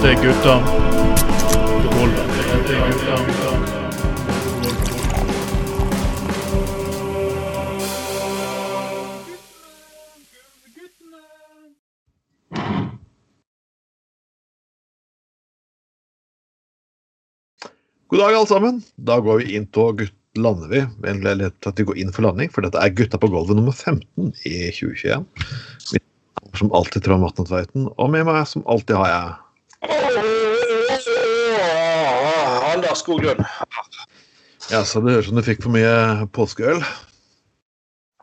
Dette er gutta er gutta. God dag, alle sammen. Da går vi inn på gutt lander vi, eller og vi går inn for landing, for dette er Gutta på gulvet nummer 15 i 2021. Mitt navn er Som alltid Trond Vatne Tveiten, og med meg som alltid har jeg Anders Skoglund. Ja, så det høres ut som du fikk for mye påskeøl.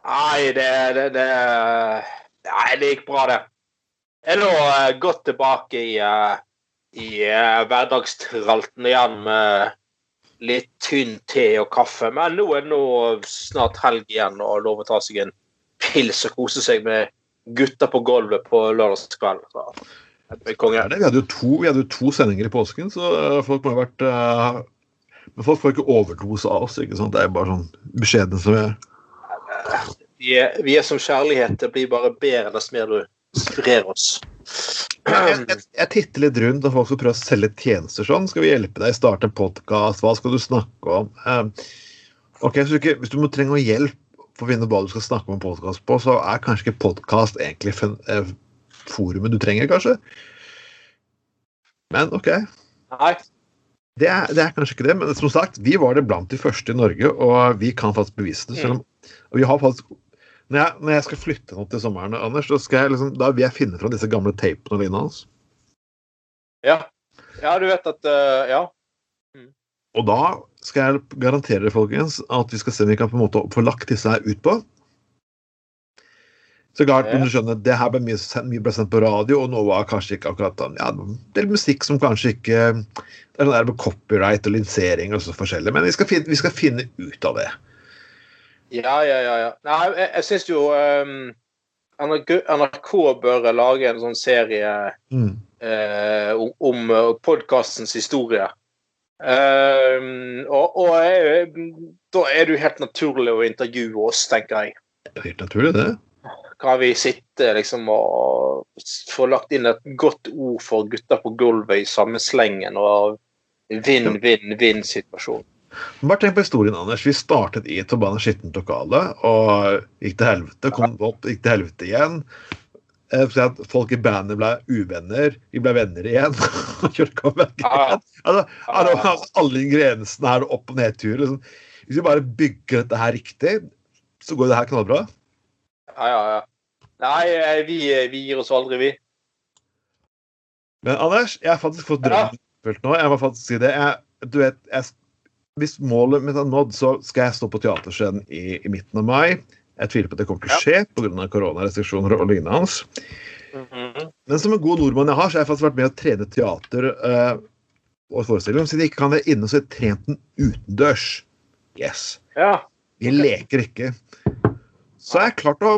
Nei, det, det, det Nei, det gikk bra, det. Jeg er nå eh, godt tilbake i, eh, i eh, hverdagstralten igjen med litt tynn te og kaffe. Men nå er det nå snart helg igjen og lov å ta seg en pils og kose seg med gutter på gulvet på lørdagskveld. Jeg er det, vi, hadde jo to, vi hadde jo to sendinger i påsken, så eh, folk må ha vært uh, Men folk får ikke overdose av oss. ikke sant? Det er bare sånn beskjedne som vi er. Vi er, vi er som kjærlighet. Det blir bare bedre dess mer du sprer oss. Jeg, jeg, jeg titter litt rundt når folk skal prøve å selge tjenester sånn. Skal vi hjelpe deg? Starte en podkast? Hva skal du snakke om? Eh, ok, så ikke, Hvis du må trenger hjelp for å finne hva du skal snakke om en podkast på, så er kanskje ikke podkast egentlig forumet du trenger, kanskje? Men OK. Nei. Det er, det er kanskje ikke det, men som sagt, vi var det blant de første i Norge, og vi kan faktisk bevise det. Selv om, og vi har faktisk når jeg, når jeg skal flytte nå til sommeren, Anders, så skal jeg liksom, da vil jeg finne fram disse gamle tapene og lignende hans. Ja. ja, du vet at uh, Ja. Og da skal jeg garantere dere, folkens, at vi skal se om vi kan på en måte få lagt disse her ut på. Så klart, men du skjønner, det her ble mye, mye ble sendt på radio, og nå var kanskje ikke akkurat ja, Det er musikk som kanskje ikke Det er sånn der med copyright og linsering og så forskjellig, men vi skal, finne, vi skal finne ut av det. Ja, ja, ja. ja. Nei, jeg, jeg syns jo um, NRK, NRK bør lage en sånn serie Mm. uh, om, uh, podkastens historie. Uh, og og jeg, da er det jo helt naturlig å intervjue oss, tenker jeg. Det er helt naturlig, det. Kan vi sitte liksom og få lagt inn et godt ord for gutter på gulvet i samme slengen og vinn-vinn-vinn-situasjon. Bare tenk på historien, Anders. Vi startet i et forbanna skittent lokale og gikk til helvete. Kom opp, gikk til helvete igjen. Eh, Folk i bandet ble uvenner. Vi ble venner igjen. Igjen. Altså, altså, altså, alle ingrediensene her, opp- og nedturer. Liksom. Hvis vi bare bygger dette her riktig, så går det her knallbra. Ja, ja, ja. Nei, eh, vi, vi gir oss aldri, vi. Men Anders, jeg har faktisk fått drømmen oppfylt nå. Jeg må faktisk si det. Jeg, du vet, jeg, hvis målet mitt er nådd, så skal jeg stå på teaterscenen i, i midten av mai. Jeg tviler på at det kommer til å skje pga. koronarestriksjoner og lignende hans. Mhm. Men som en god nordmann jeg har, så har jeg faktisk vært med å trene teater uh, og forestilling. Siden jeg ikke kan være inne, så har jeg trent den utendørs. Yes. Ja. Vi leker ikke. Så jeg har klart å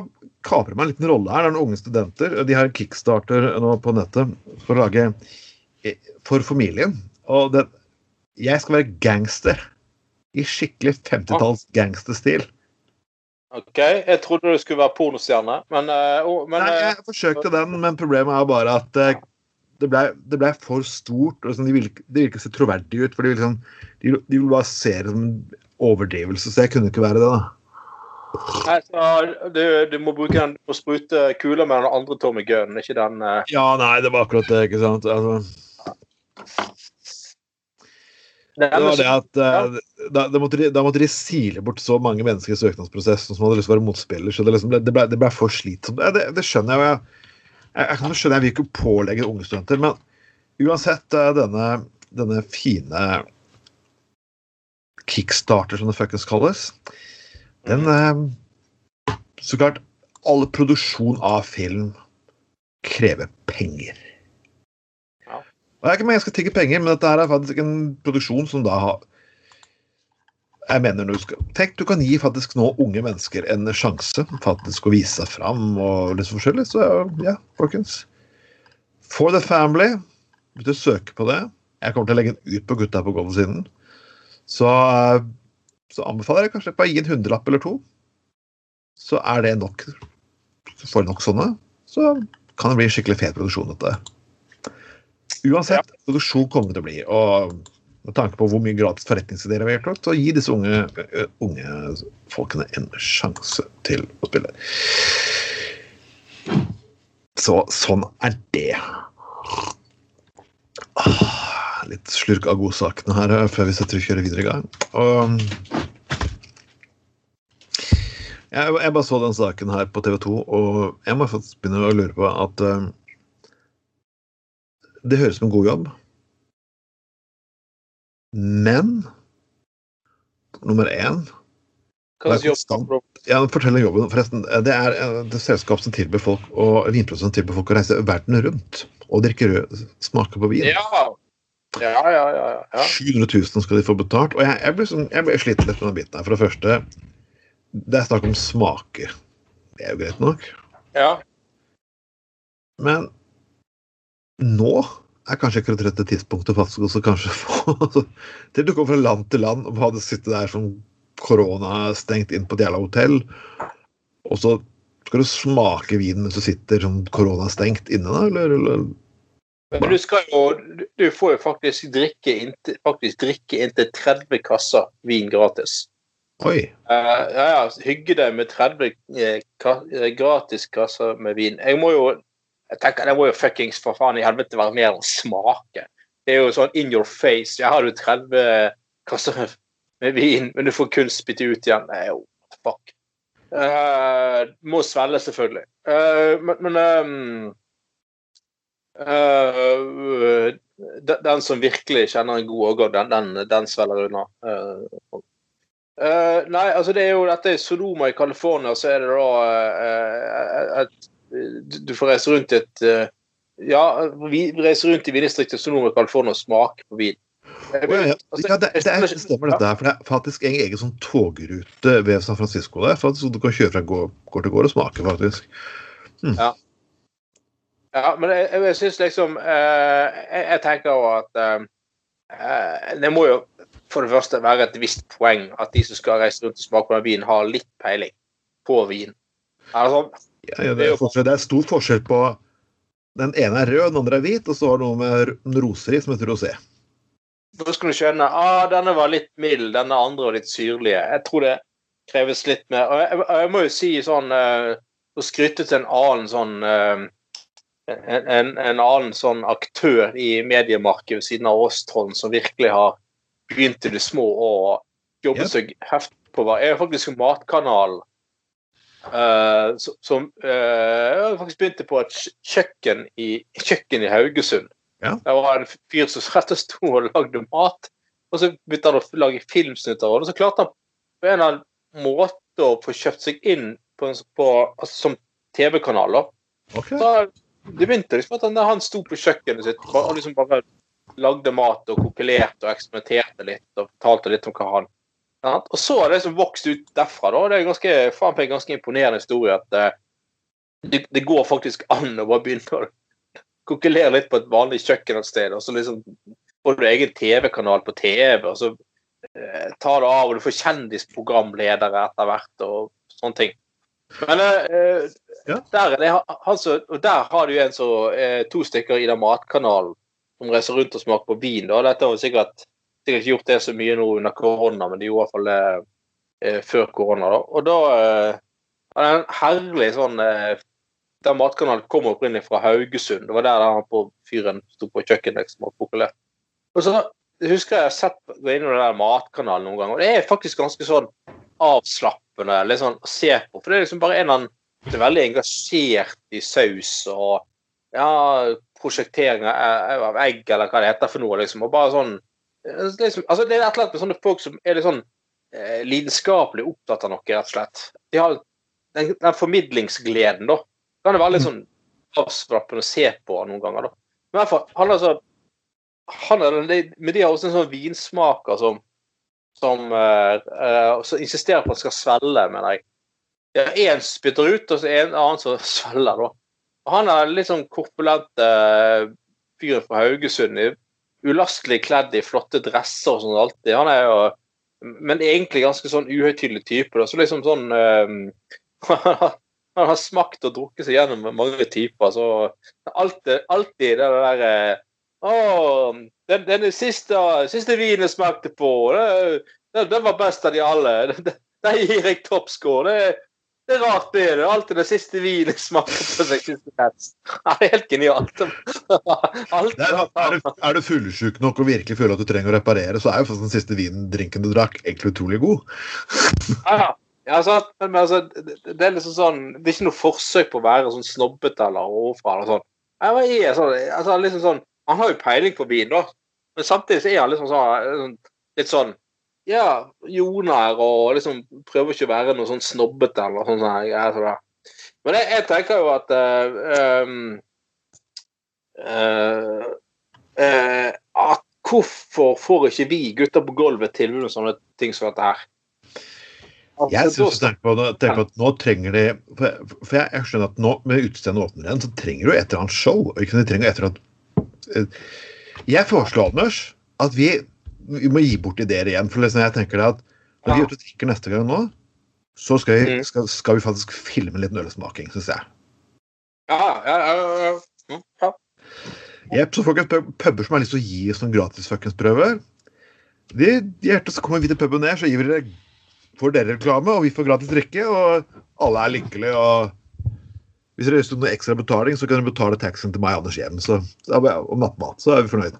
kapre meg en liten rolle her. Det er noen unge studenter. De har kickstarter nå på nettet for å lage eh, For familien. Og det, jeg skal være gangster. I skikkelig 50-talls gangsterstil. OK. Jeg trodde du skulle være pornostjerne, men, uh, men Nei, eh, jeg forsøkte den, men problemet er bare at uh, det ble, ble for stort. og sånn, det vil ikke se troverdig ut. for De vil, liksom, de, de vil bare se det som en overdrivelse, så jeg kunne ikke være det. da. Nei, så, du, du må bruke den å sprute kuler med den andre Tommy Gunn, ikke den uh... Ja, nei, det var akkurat det. ikke sant? Altså, det var det at uh, da, da, måtte de, da måtte de sile bort så mange mennesker i søknadsprosessen som hadde lyst til å være motspiller. så Det, liksom ble, det, ble, det ble for slitsomt. Det, det skjønner jeg jo. Jeg, jeg, jeg kan jo skjønne, jeg vil ikke pålegge unge studenter, men uansett uh, denne, denne fine kickstarter, som det fuckings kalles, den eh, Så klart, all produksjon av film krever penger. Ja. Og jeg er ikke meningen jeg skal tigge penger, men dette her er faktisk en produksjon som da har jeg mener du skal, Tenk, du kan gi faktisk nå unge mennesker en sjanse faktisk å vise seg fram og litt forskjellig. Så ja, folkens. For the family. Hvis du søker på det Jeg kommer til å legge den ut på Gutta på gulvet-siden. Så, så anbefaler jeg kanskje bare å gi en hundrelapp eller to. Så er det nok. Så får du nok sånne, så kan det bli skikkelig fet produksjon, dette. Uansett, produksjon kommer det til å bli. Og med tanke på hvor mye gratis forretningsideer vi har gjort, så gi disse unge, unge folkene en sjanse til å spille. Så sånn er det. Ah, litt slurk av godsakene her før vi setter og kjører videre i gang. Og jeg, jeg bare så den saken her på TV 2, og jeg må faktisk begynne å lure på at ø, det høres ut som en god jobb. Men nummer én ja, Fortell om jobben. Forresten, det er eh, et selskap som tilbyr folk og vinprodusent tilbyr folk å reise verden rundt og drikke rød, smake på vin. Ja. Ja, ja, ja. ja, ja. 700 000 skal de få betalt. Og jeg, jeg ble, sånn, jeg ble slitt litt med den biten her. For det første, det er snakk om smaker. Det er jo greit nok. ja. Men nå er kanskje ikke det rette tidspunktet faktisk også kanskje få Til du kommer fra land til land og hadde sittet der som korona stengt inn på et jævla hotell, og så skal du smake vinen mens du sitter som korona stengt inne, da? Eller, eller? Men du skal jo Du får jo faktisk drikke inntil, faktisk drikke inntil 30 kasser vin gratis. Oi. Uh, ja, ja, hygge deg med 30 eh, eh, gratis kasser med vin. Jeg må jo jeg tenker, Det må jo fuckings for faen i helvete være mer enn smake. Det er jo sånn in your face. Jeg har jo 30 kasser med, med vin, men du får kun spytte ut igjen. Nei, jo fuck. Uh, må svelge, selvfølgelig. Uh, men men ehm, eh, den, den som virkelig kjenner en god årgård, den, den, den svelger unna. Uh, uh, nei, altså det er jo dette i Sodoma i California, så er det da eh, et du- får reise rundt i et eh, Ja, vi reiser rundt i vindistriktet Sodoma i California og smake på vin. Ja, ja. Altså, ja, det, det, er, det stemmer dette her. For det er faktisk en egen sånn togrute ved San Francisco der. Faktisk, så du kan kjøre fra gård, gård til gård og smake, faktisk. Ja, men jeg, jeg, syns liksom eh, jeg, jeg tenker jo at eh, eh, Det må jo for det første være et visst poeng at de som skal reise rundt og smake på den vinen, har litt peiling på vin. Altså, Ja, ja, det, er jo... det er stor forskjell på Den ene er rød, den andre er hvit, og så har du noe med roser i som heter rosé. Da skal du skjønne ah, denne var litt mild, denne andre var litt syrlige. Jeg tror det kreves litt mer. Og jeg, jeg må jo si sånn uh, Å skryte til en annen sånn eh, en, en, en annen sånn aktør i mediemarkedet ved siden av Åstholm som virkelig har begynt i det små og jobbe yep. seg heftig på hva er faktisk Matkanalen. Uh, som uh, faktisk begynte på et kjøkken i, kjøkken i Haugesund. Ja. Det var en fyr som rett og sto og lagde mat. Og så begynte han å lage filmsnutter. Og så klarte han på en eller annen måte å få kjøpt seg inn på, en, på, altså, som TV-kanal. da. Ok. Så det begynte liksom at han, sto på kjøkkenet sitt og liksom bare lagde mat og kokkelerte og eksperimenterte litt og fortalte litt om hva han sant? Og så har det liksom vokst ut derfra. da. Det er ganske, faen meg ganske imponerende historie at eh, det, det går faktisk an å bare begynne å kokkelere litt på et vanlig kjøkken et sted, og så liksom får du egen TV-kanal på TV, og så eh, tar det av, og du får kjendisprogramledere etter hvert og sånne ting. Men eh, Ja. der, er det, og der har du en så, eh, to stykker i den matkanalen som reiser rundt og smaker på vin. Da. Dette har sikkert, sikkert ikke gjort det så mye nå under korona, men det gjorde i hvert fall det eh, før korona. Da. Og da er det en herlig sånn Den matkanalen kommer opprinnelig fra Haugesund. Det var der han på fyren sto på kjøkkenet liksom, og pokulerte. Og så husker jeg jeg har sett gå inn i den matkanalen noen ganger, og det er faktisk ganske sånn avslappende litt sånn å se på. For det er liksom bare en han er veldig engasjert i saus og ja, prosjektering av av egg, eller hva det heter for noe, liksom. Og bare sånn eh, liksom, Altså, det er et eller annet med sånne folk som er litt sånn eh, lidenskapelig opptatt av noe, rett og slett. De har den, den formidlingsgleden, da. Kan det være litt sånn avslappende å se på noen ganger, da. Men i hvert fall, han altså han er, Med de har også en sånn vinsmaker som som uh, eh, insisterer på at skal svelge, mener jeg. Er én spytter ut, og så en annen som svelger, da. Og han er litt sånn korpulent uh, fyr fra Haugesund. Ulastelig kledd i flotte dresser og sånn alltid. Han er jo Men egentlig ganske sånn uhøytidelig type. Da. Så liksom sånn uh, Han har smakt og drukket seg gjennom mange typer. Så alltid, alltid det der eh, Å, den, den siste, siste vinen jeg smakte på, den, den var best av de alle. Den, gir jeg toppscore. Det, det er rart det. Det er alltid den siste vinen jeg smaker på seg. Ja, det er helt genialt. Alt, er, er, du, er du fullsjuk nok og virkelig føler at du trenger å reparere, så er jo den siste vinen, drinken du drakk, egentlig utrolig god. Ja, ja. sant? Men, men altså, det, er liksom sånn Det er ikke noe forsøk på å være sånn snobbete eller overfra. Eller sånn. Jeg hva er sånn, altså, liksom sånn Han har jo peiling på vin, da. Men samtidig så er han liksom sånn, litt sånn Ja, joner og liksom prøver ikke å være noe sånn snobbete eller sånn. sånn ja, så. Men jeg, jeg tenker jo at uh, uh, eh, at Hvorfor får ikke vi gutter på gulvet tilbud om sånne ting som dette her? Altså, Jeg synes tenker på, tenker at nå trenger de For, for jeg, jeg skjønner at nå med utestedene åpner igjen, så trenger du et eller annet show. Ikke de trenger et eller annet eh, Jeg foreslår, Anders, at vi, vi må gi bort ideer igjen. For liksom jeg tenker det at når vi er ute og drikker neste gang nå, så skal vi, Mm. skal, skal vi faktisk filme litt ølsmaking, syns jeg. Ja, ja, ja, ja. Mm. Jepp, så folkens, pub- puber som har lyst til å gi oss noen gratis fuckings prøver de, hjertet, Så kommer vi til puben ned, så gir vi dere, får dere reklame, og vi får gratis drikke, og alle er lykkelige. og Hvis dere har lyst til noe ekstra betaling, så kan dere betale taxien til meg og Anders hjem. Så, så, og nattmat, så er vi fornøyd.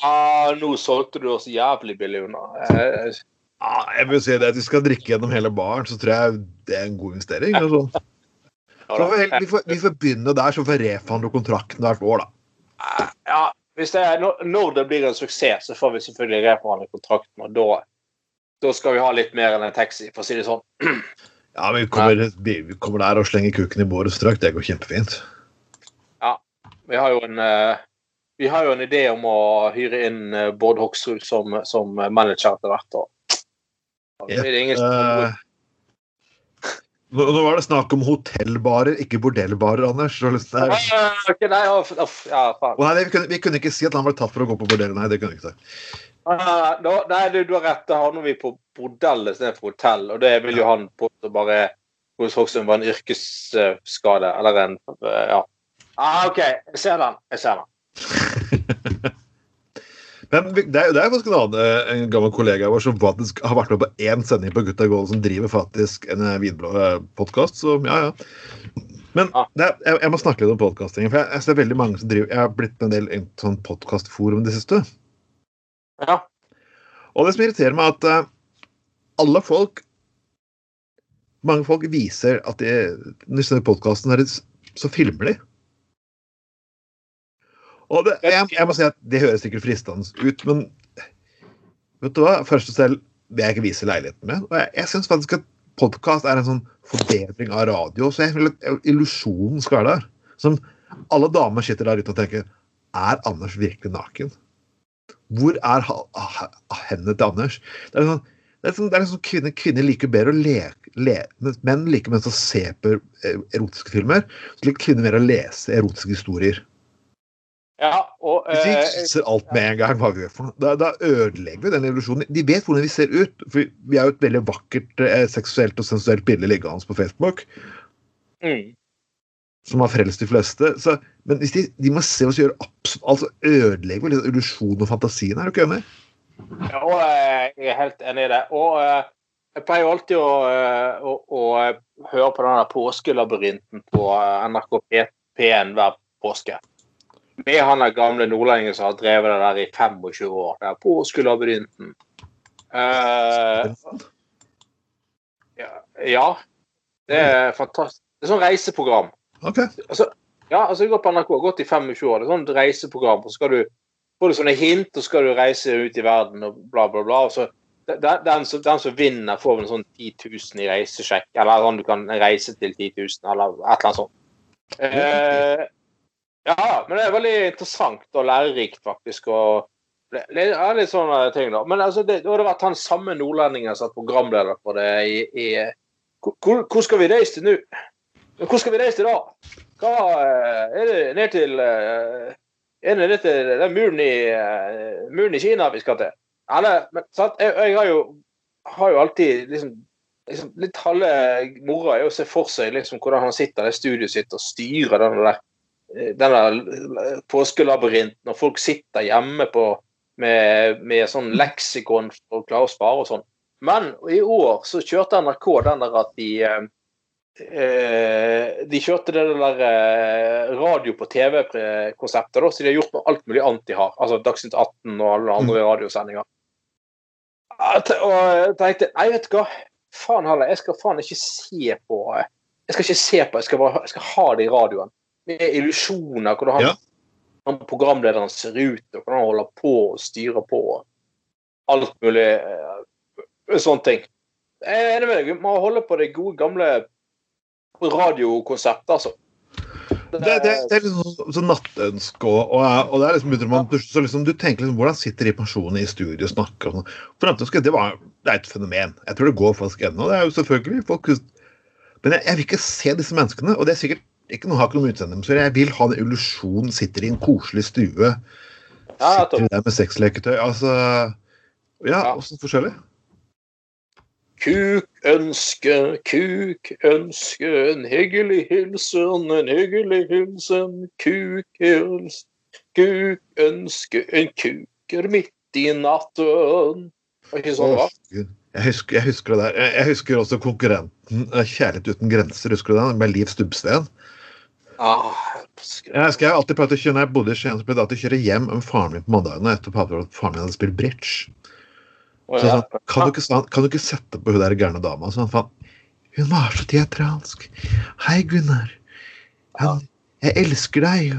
Ah, nå solgte du oss jævlig billig unna. Eh, Ja, jeg vil si det at Vi skal drikke gjennom hele baren, så tror jeg det er en god investering. sånn. Så vi, vi, får, vi får begynne der, så får vi refund kontrakten hvert år, da. ja, hvis det er, når det blir en suksess, så får vi selvfølgelig reforhandle kontrakten, og da, da skal vi ha litt mer enn en taxi, for å si det sånn. Ja, vi kommer, vi kommer der og slenger kuken i båret straks. Det går kjempefint. Vi har jo en eh, vi har jo en idé om å hyre inn eh, Bård Hoksrud som, som manager etter hvert. Og, ingen Eh, nå, nå var det snakk om hotellbarer, ikke bordellbarer, Anders. Til- Ah, nei, off, off, ja, faen. Nei, vi, kunne, vi kunne ikke si at han ble tatt for å gå på bordell. Nei, det kunne vi ikke si. Ah, nei, du, du har rett. Da havner vi på bordell istedenfor hotell. Og det vil jo han påstå bare hos Hoksrud var en yrkesskade. Eller en eh, Ja. Ah, OK, jeg ser den. Jeg ser den. Men det er det er faktisk en annen eh, en gammel kollega vår som faktisk har vært med på én sending på Gutta Gål, som driver faktisk en eh, vinblå-podkast, så ja, ja. Men det er, jeg, jeg må snakke litt om podkasting. For jeg, jeg ser veldig mange som driver Jeg har blitt med en del en sånn podkastforum i det siste. Ja. Og det som irriterer meg, er at eh, alle folk Mange folk viser at de Når de podkasten, så filmer de. Og det, jeg, jeg må si at det høres sikkert fristende ut, men vet du hva? Først og selv vil jeg ikke vise leiligheten min. Og jeg, jeg syns faktisk at podkast er en sånn forbedring av radio. Så jeg vil at illusjonen skal være der. Som alle damer sitter der ute og tenker Er Anders virkelig naken? Hvor er ha, ha, hendene til Anders? Det er sånn, det er sånn, det er sånn kvinner, kvinner liker bedre å le, le Menn liker mest å se på eh, erotiske filmer. Så liker kvinner mer å lese erotiske historier. ja og Hvis vi eh, viser alt med en gang, da, da ødelegger vi den illusjonen. De vet hvordan vi ser ut. For vi har jo et veldig vakkert eh, seksuelt og sensuelt bilde liggende på Facebook, mm. Som har frelst de fleste. Så, men hvis de, de må se oss gjøre absolutt altså ødelegger vi litt illusjonen og fantasien. Er du ikke enig? Ja, og eh, jeg er helt enig i det. Og eh, jeg pleier alltid å, eh, å, å høre på den påskelabyrinten på NRK P- P1 hver påske. Med han der gamle nordlendingen som har drevet det der i 25 år. Det er påskelabyrinten. Uh, ja, ja. Det er fantastisk. Det er sånn reiseprogram. Ok. Altså, ja, altså jeg går på NRK, gått i 25 år. Det er sånn reiseprogram. og så skal du får du sånne hint, og så skal du reise ut i verden og bla, bla, bla. og så den, den, som, den som vinner, får vel sånn 10 000 i reisesjekk, eller sånn du kan reise til 10 000, eller et eller annet sånt. Eh, ja, men det er veldig interessant og lærerikt, faktisk. og det det er litt sånne ting, da. Men altså, det, det hadde vært han samme nordlendingen som er programleder for det i, i hvor, hvor skal vi reise til nå? Hvor skal vi reise til da? Hva, eh, er det ned til eh, Er det ned til den muren i, eh, muren i Kina vi skal til? Eller, men? Jeg, jeg har jo har jo alltid liksom, liksom Litt halve moroa er å se for seg liksom hvordan han sitter i studioet sitt og styrer den der denne påskelabyrinten, når folk sitter hjemme på, med, med sånn leksikon for å klare å spare og sånn. Men i år så kjørte NRK den der at de eh, De kjørte det der eh, radio på TV-konseptet, så de har gjort med alt mulig annet de har. Altså Dagsnytt 18 og alle andre radiosendinger. Og jeg tenkte Nei, vet du hva. Faen heller, jeg skal faen ikke se på Jeg skal ikke se på, jeg skal, bare, jeg skal ha det i radioen. Med illusjoner, hvordan han, Ja. han programlederen ser ut, og hvordan han holder på og styrer på. Alt mulig eh, sånne ting. Jeg er enig med deg. Vi må holde på det gode, gamle radiokonseptet, altså. Det, det, det er liksom sånn, nattønske og, og, og det er liksom man, så liksom, Du tenker liksom hvordan sitter de personene i studio og snakker og sånn. Det, var, det er et fenomen. Jeg tror det går faktisk ennå. Det er jo selvfølgelig folk Men jeg, jeg vil ikke se disse menneskene. Og det er sikkert ikke noe har ikke noe med utseendet. Jeg vil ha en illusjon, sitter i en koselig stue. Sitter der med sexleketøy. Altså Ja, Ja. åssen forskjellig? Kuk ønske, kuk ønske, en hyggelig hilsen, en hyggelig hilsen. Kuk ønske, kuk ønske, en kuker midt i natten. Var ikke sånn Åh, var? Jeg husker, jeg husker det der. Jeg- Jeg husker også konkurrenten eh, Kjærlighet uten grenser. Husker du den? Med Liv Stubbsveen. Ah, Jeg husker jeg alltid pleide å kjøre, når jeg bodde i Skien, så pleide jeg alltid å kjøre hjem med faren min på mandagene etter at faren min hadde spilt bridge. Så sa kan du ikke, kan du ikke sette på hun der gærne dama? Så han faen, hun var så teatralsk. Hei, Gunnar. Han, jeg elsker deg.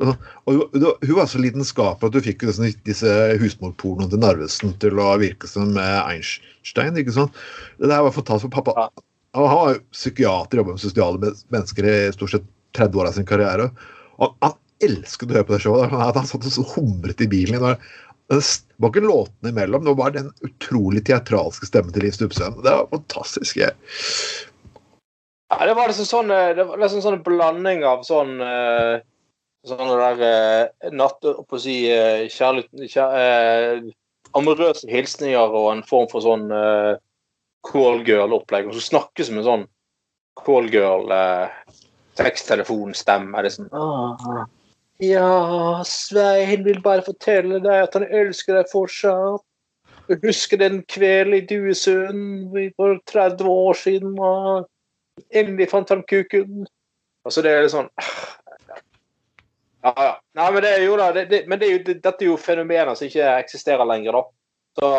Og, og, og, hun- var så lidenskapelig at du fikk disse, disse husmorpornoene til Narvesen til å virke som eh, Einstein. ikke sant? Det der var fantastisk for pappa. Han var jo psykiater, jobba med sosiale mennesker i stort sett 30 år av sin karriere. Og han elsket å høre på det showet. Han, han satt og humret i bilen. Og det var ikke låtene imellom, det var bare den utrolig teatralske stemmen til Liv Stubbsveen. Det var fantastisk. Jeg. Ja, det var liksom sånn eh, Det var liksom sånn blanding av sånn sånn Sånne der eh, natt... På å si eh, kjærlighet kjær, eh, Amorøse hilsninger og en form for sånn eh, callgirl-opplegg. Og så snakke som en sånn callgirl-teksttelefonstemme. er sånn ah, Ja, Svein vil bare fortelle deg at han elsker deg fortsatt. Jeg husker den kvelden i Duesund for 30 år siden. og Endelig fant han kuken. Altså, det er litt sånn Ja, ja. Nei, men det er jo da det, det, Men det er jo, det, dette er jo fenomener som ikke eksisterer lenger, da. Så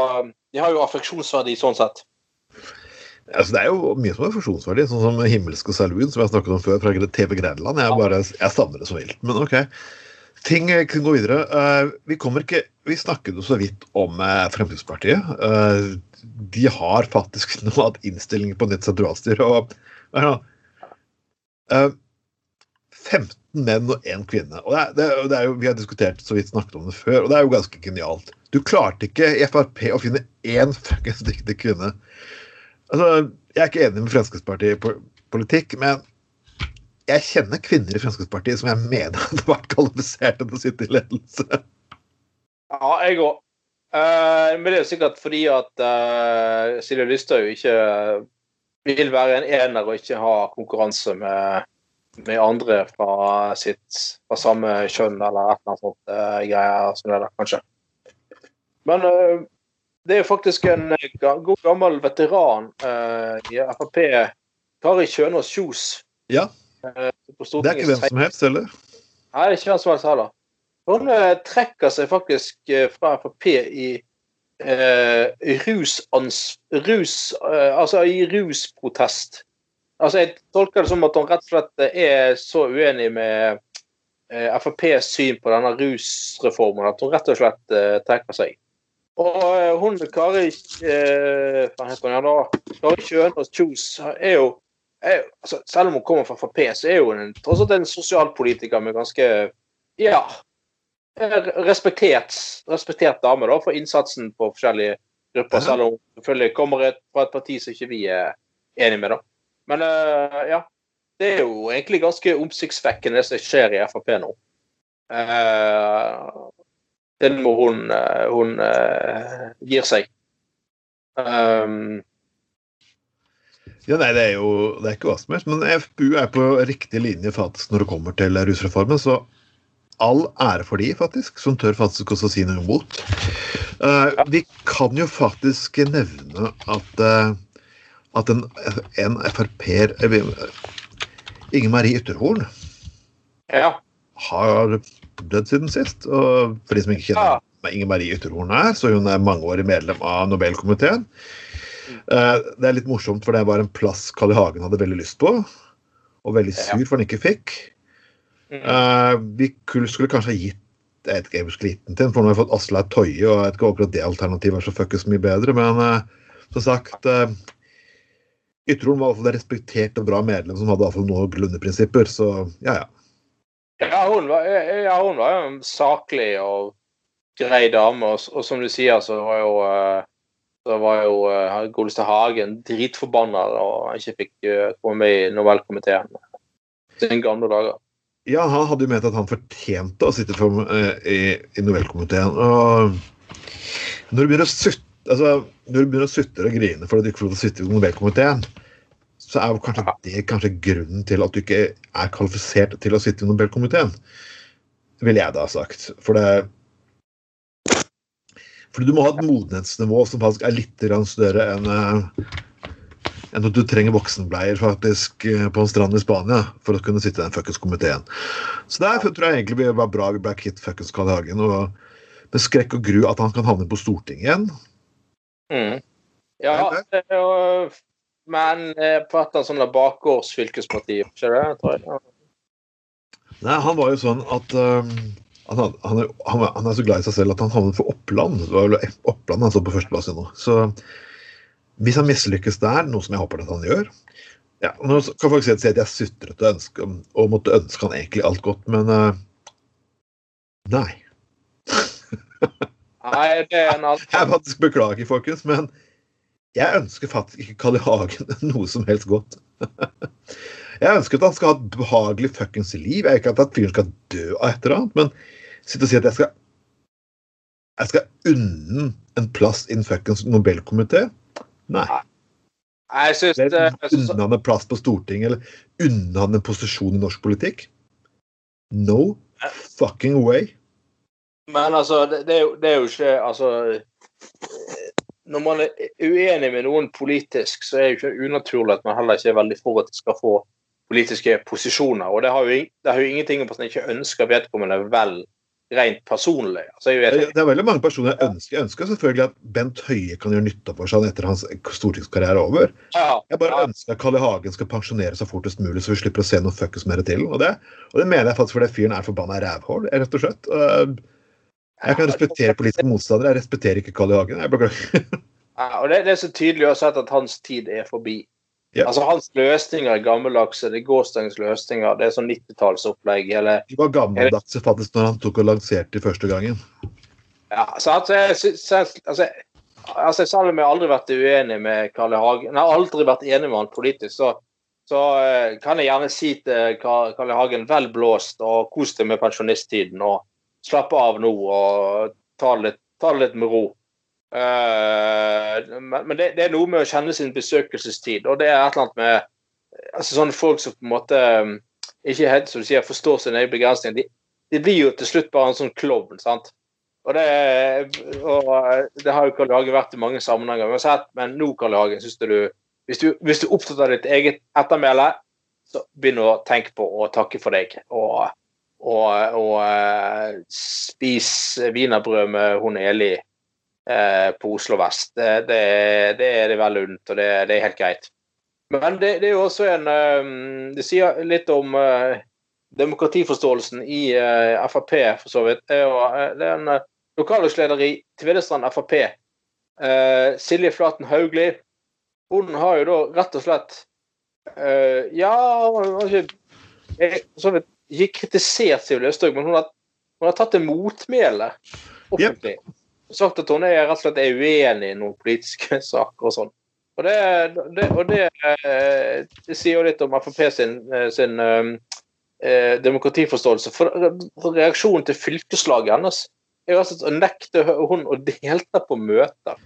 de har jo affeksjonsverdi sånn sett. Altså, det er jo mye som er funksjonsverdig, sånn som Himmelsk og Saloon, som jeg snakket om før, fra TV Grenland. Jeg, bare, jeg savner det så vilt. Men OK. Ting eh, kan gå videre. Eh, vi kommer ikke Vi snakket jo så vidt om eh, Fremskrittspartiet. De har faktisk nå hatt innstilling på nytt sentralstyre. Og? Eh, 15 menn og én kvinne. Og det er, det, er- det er jo, Vi har diskutert så vidt snakket om det før, og det er jo ganske genialt. Du klarte ikke i Frp å finne én fuckings dyktig kvinne. Altså, Jeg er ikke enig med Fremskrittspartiet i politikk, men jeg kjenner kvinner i Fremskrittspartiet som jeg mener hadde vært kvalifiserte til å sitte i ledelse. Ja, jeg òg. men det er jo sikkert fordi at uh, Silje Lysthaug ikke vil være en ener og ikke ha konkurranse med, med andre fra sitt fra samme kjønn eller et eller annet sånt uh, greier som det kanskje. Men eh, det er jo faktisk en eh, god gammel veteran uh, i Frp, Kari Kjønaas Kjos. Ja. Uh, Det er ikke hvem som helst heller. Nei, det er ikke hvem som helst heller. Hun uh, trekker seg faktisk fra Frp i rusans... Rus... Altså i rusprotest. Altså, jeg tolker det som at hun rett og slett er så uenig med FrPs syn på denne rusreformen at hun rett og slett trekker seg. Og eh, hun Kari eh? Kari Kjønaas Kjos er jo er, jo- altså, Selv om hun kommer fra Frp, så er hun en, tross alt en sosialpolitiker med ganske Ja. eh, Respektert, respektert dame da, for innsatsen på forskjellige grupper, selv om hun selvfølgelig kommer et, fra et parti som ikke vi er enig med. da. Men eh, ja. Det er jo egentlig ganske oppsiktsvekkende det som skjer i Frp nå. Uh, den må hun, eh, hun uh, gir seg. Um, Ja, nei, det er jo det er ikke hva som helst. Men FPU er på riktig linje faktisk når det kommer til rusreformen. Så all ære for de, faktisk, som tør faktisk også si noe imot. Uh, vi kan jo faktisk nevne at, uh, at en, en Frp-er Inger Marie Ytterhorn Ja. har dødd siden sist. Og for de som ikke kjenner Ja. Inger Marie Ytterhorn er, så hun er mangeårig medlem av Nobelkomiteen. Eh, Det er litt morsomt, for det var en plass Carl I. Hagen hadde veldig lyst på. Og veldig sur for han ikke fikk. Mm. Eh, Vi skulle kanskje ha gitt jeg vet ikke, jeg til, for nå har vi fått Aslaug Toje, og jeg vet ikke akkurat det alternativet er så fuckings mye bedre, men eh, som sagt Ytterhorn var iallfall et respektert og bra medlem som hadde iallfall noen grunneprinsipper, så ja, ja. Ja, hun var, ja, hun var jo en saklig og grei dame, og, og som du sier, så var jo eh, så var jo uh, godeste Hagen dritforbanna og ikke fikk eh, komme med i Nobelkomiteen. Sine gamle dager. Ja, han hadde jo ment at han fortjente å sitte for, uh, i, i Nobelkomiteen. Og når du begynner å sutte altså, og grine for at du ikke får lov til å sitte i Nobelkomiteen, så er jo kanskje det kanskje grunnen til at du ikke er kvalifisert til å sitte i Nobelkomiteen. Ville jeg da ha sagt. For det fordi du må ha et modenhetsnivå som faktisk er litt større enn eh, enn at du trenger voksenbleier faktisk eh, på en strand i Spania for å kunne sitte i den fuckings komiteen. Så der tror jeg egentlig det var bra vi ble kvitt fuckings Carl Hagen. Og med skrekk og gru at han kan havne på Stortinget igjen. Mm. Ja, det er jo Men eh, på et eller annet bakgårdsfylkesparti, ikke det? Tror jeg. Nei, han var jo sånn at um, han, had- han, er, han, er- han er så glad i seg selv at han havnet for Oppland. Det var vel Oppland han så på førsteplass i nå. Så hvis han mislykkes der, noe som jeg håper at han gjør ja, Nå kan folk si at jeg sutret og, ønske, og måtte ønske han egentlig alt godt, men uh, nei. Nei, det er en alt. Jeg faktisk beklager, folkens, men jeg ønsker faktisk ikke Carl I. Hagen noe som helst godt. Jeg ønsker at han skal ha et behagelig fuckings liv. Jeg ikke at fyren skal dø av et eller annet, men sitte og si at jeg skal Jeg skal unne en plass i en fuckings Nobelkomité? Nei. Jeg Eller det unne han en plass på Stortinget, eller unne han en posisjon i norsk politikk? No fucking way. Men altså, det, det, er jo, det er jo ikke Altså Når man er uenig med noen politisk, så er det jo ikke unaturlig at man heller ikke er veldig for at de skal få politiske posisjoner. Og det har jo, det har jo ingenting om at man ikke ønsker vedkommende vel rent personlig. Altså, Det er veldig mange personer jeg ønsker. Jeg ønsker selvfølgelig at Bent Høie kan gjøre nytte for seg etter hans stortingskarriere er over. Jeg bare ja, ønsker at Carl I. Hagen skal pensjonere seg fortest mulig, så vi slipper å se noe fuckings mer til. Og det, og det mener jeg faktisk fordi fyren er forbanna rævhål, rett og slett. Jeg kan respektere politiske motstandere, jeg respekterer ikke Carl I. Hagen. Jeg beklager. ja, og det, det er så tydelig å sett at hans tid er forbi. Ja. Altså Hans løsninger er gammeldagse, det er gårsdagens løsninger, det er sånn 90-tallsopplegg. eller De var gammeldags faktisk når han tok og lanserte første gangen. Ja, så altså, jeg, altså, altså, selv om jeg aldri vært uenig med Carl I. Hagen, jeg har aldri vært enig med han politisk, så, så eh, kan jeg gjerne si til Carl Carl I. Hagen vel blåst og kos deg med pensjonisttiden og slappe av nå og ta det litt, ta litt med ro. Eh, men men det, det er noe med å kjenne sin besøkelsestid, og det er et eller annet med altså sånne folk som på en måte um, ikke helt som du sier, forstår sin egen begrensning. De, de blir jo til slutt bare en sånn klovn. sant? Og det, og eh, det har jo Karl I. Hagen vært i mange sammenhenger. Uansett, men nå, Karl I. Hagen, synes du, hvis, du, hvis du er opptatt av ditt eget ettermæle, så begynn å tenke på å takke for deg. Og, og, og eh, spis wienerbrød med hun Eli eh, på Oslo vest. Det, det, det er det vel unt, og det, det er helt greit. Men det, er jo også en eh, Det sier litt om eh, demokratiforståelsen i Frp, for så vidt. Det er, en lokallagsleder i Tvedestrand Frp, Silje Flaten Haugli. Hun har jo da rett og slett Ja, hun har ikke så vidt ikke kritisert Siv Løvstøg, men hun har, hun har tatt til motmæle offentlig. Sagt at hun er rett og slett er uenig i noen politiske saker og sånn. Og det, det, og det, eh, det sier jo litt om Frp sin, eh, sin eh, demokratiforståelse. For, for reaksjonen til fylkeslaget hennes er jo altså å nekte hun å delta på møter.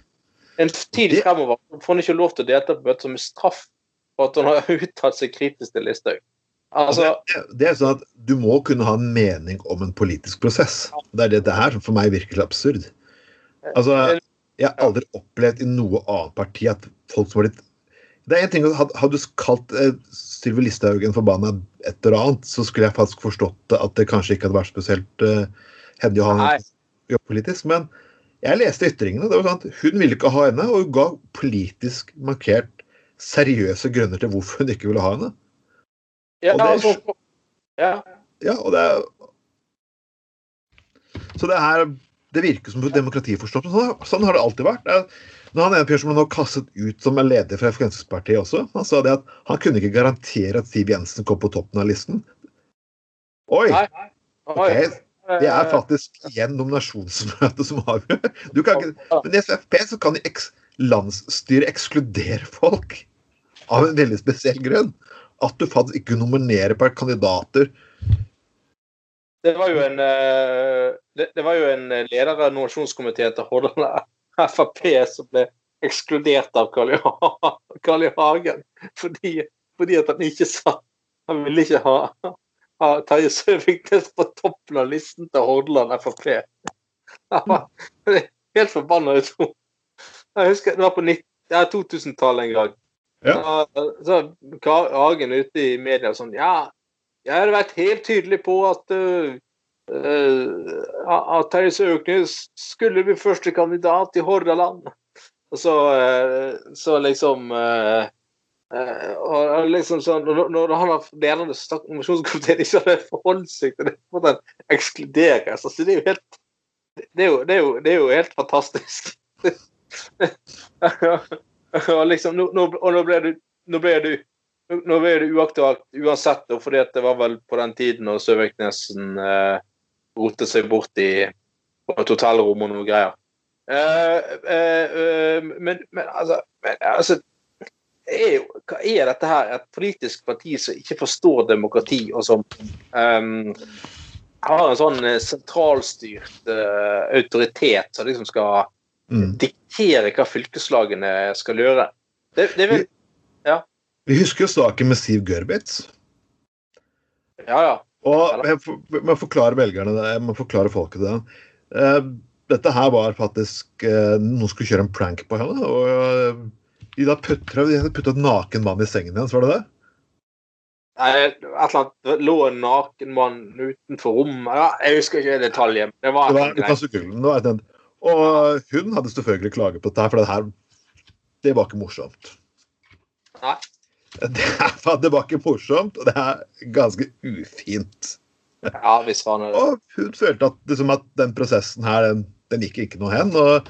En tid fremover får hun ikke lov til å delta på møter som straff for at hun har uttalt seg kritisk til Listhaug. Altså, det, det er sånn at Du må kunne ha en mening om en politisk prosess. Det er dette her som for meg virker absurd. Altså, Jeg har aldri opplevd i noe annet parti at folk som har blitt Det er en ting, Hadde du kalt eh, Sylvi Listhaug en forbanna et eller annet, så skulle jeg faktisk forstått at det kanskje ikke hadde vært spesielt uh, hendig å ha jobb politisk. Men jeg leste ytringene. det var sånn at Hun ville ikke ha henne, og hun ga politisk markert seriøse grunner til hvorfor hun ikke ville ha henne. Ja, og det altså, ja. Ja, og det Så det her Det virker som demokratiforståelse. Sånn, sånn har det alltid vært. Er- Når han ene som ble nå kastet ut som er leder fra Fremskrittspartiet også, han sa det at han kunne ikke garantere at Siv Jensen kom på toppen av listen. Oi! Nei. ok, Det er faktisk igjen nominasjonsmøtet som avgjør. Du kan ikke, men i SFP så kan eks, landsstyret ekskludere folk av en veldig spesiell grunn. At du faktisk ikke nominerer per kandidater Det var jo en eh, det, det var jo en leder av nominasjonskomiteen til Hordaland Frp som ble ekskludert av Carl I. Hagen fordi, fordi at han ikke sa Han ville ikke ha, ha Terje Søviknes på toppen av listen til Hordaland Frp. Han var helt forbanna. Jeg husker det var på 90 ja, 2000-tallet en gang. Ja. Så Carl Hagen ute i media sånn Ja, jeg har vært helt tydelig på at uh, at Terje Søknes skulle bli første kandidat i Hordaland. Så, uh, så liksom og liksom sånn, når, han har ledende nominasjonskomiteen ikke hadde forholdt seg til det, for han ekskluderes altså, det er jo helt det er jo, det er jo, det er jo helt fantastisk. og liksom, nå, nå, og nå ble du nå ble det uaktuelt uansett, fordi det var vel på den tiden når Søviknesen eh, rotet seg bort i et hotellrom og noe greier. Eh, eh, eh, men, men altså, men, altså er Hva er dette her? Et politisk parti som ikke forstår demokrati, og som ehm, har en sånn eh, sentralstyrt eh, autoritet som liksom skal mm. diktere hva fylkeslagene skal gjøre. Det, det vil Vi husker jo saken med Siv Gørbitz. Ja, ja. Og jeg må forklare velgerne det, jeg må forklare folket det. Eh, dette her var faktisk eh, Noen skulle kjøre en prank på henne. Og eh, de da putta hadde puttet en naken mann i sengen hennes, var det det? Nei, Et eller annet, det lå en naken mann utenfor rommet. Ja, jeg husker ikke detaljen. Det var, Det var, det var et eller annet. Og hun hadde selvfølgelig klaget på dette, her, for det her det var ikke morsomt. Nei. Det, er- det var ikke morsomt, og det er ganske ufint. Ja, hvis er det. Og hun følte at, liksom, at den prosessen her, den, den gikk ikke noe hen. Og,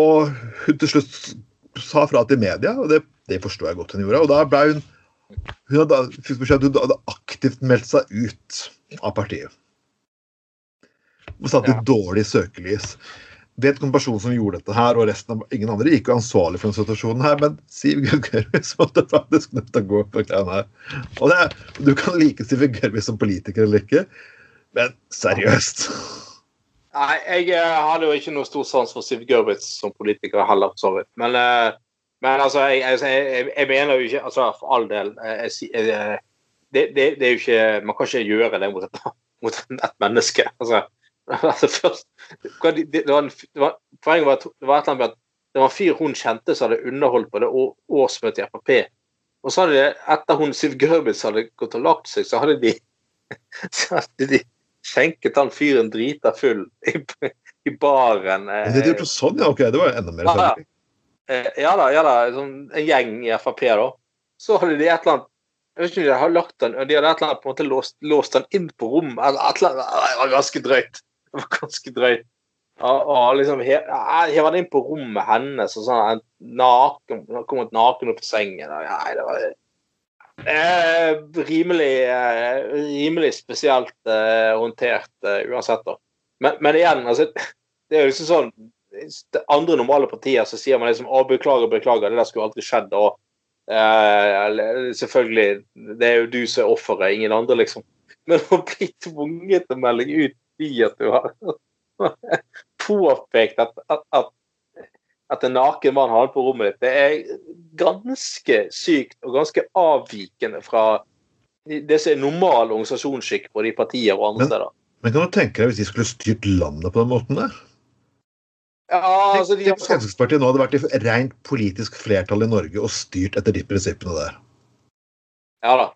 og hun til slutt sa fra til media, og det, det forstår jeg godt hun gjorde. Og da ble hun Hun hadde, hun hadde aktivt meldt seg ut av partiet. Og satt i Ja. dårlig søkelys. Det er en person som gjorde dette her, og resten av ingen andre, gikk jo ansvarlig for denne situasjonen her, men Siv Gørvis måtte faktisk nødt til å gå på greiene her. Og det, er- du kan like Siv Gørvis som politiker eller ikke, men seriøst. Nei, jeg eh, hadde jo ikke noe stor sans for Siv Gørvis som politiker heller, for så vidt. Men, eh, men altså, jeg, jeg, jeg, jeg mener jo ikke Altså, for all del eh, jeg, det, det, det er jo ikke Man kan ikke gjøre det mot et, mot et menneske. Altså, altså først de- det, var en, det var, Poenget var at det var et eller annet med at det var en fyr hun kjente som hadde underholdt på det årsmøtet i Frp. Og så hadde de, etter hun Siv Gørwitz hadde gått og lagt seg, så hadde de så hadde de skjenket han fyren drita full i, i baren. Men eh, de hadde gjort det sånn, ja. Ok, det var enda mer Ja, ja. Eh, Ja da, ja da. Sånn, en gjeng i Frp, da. Så hadde de et eller annet Jeg vet ikke om de hadde lagt den, de hadde et eller annet på en måte låst, låst den inn på rommet. eller et eller annet. Det var ganske drøyt. Det var ganske drøyt. Og, liksom he- ja, inn på rommet hennes, og sånn naken, kommet naken opp i sengen. og Nei, det var eh, rimelig, eh, rimelig spesielt eh, håndtert eh, uansett, da. Men, men igjen, altså Det er jo liksom sånn det andre normale partier så sier man liksom å, beklager, beklager, det der skulle aldri skjedd. og eh, selvfølgelig, Det er jo du som er offeret, ingen andre, liksom. Men å bli tvunget til å melde ut fordi at du har påpekt at, at, at, at en naken mann har på rommet ditt, det er ganske sykt og ganske avvikende fra det som er normal organisasjonsskikk på de partier og andre Men- steder. Men kan du tenke deg hvis de skulle styrt landet på den måten der? Ja, altså, de hvis Fremskrittspartiet nå hadde vært i rent politisk flertall i Norge og styrt etter de prinsippene der. Ja da.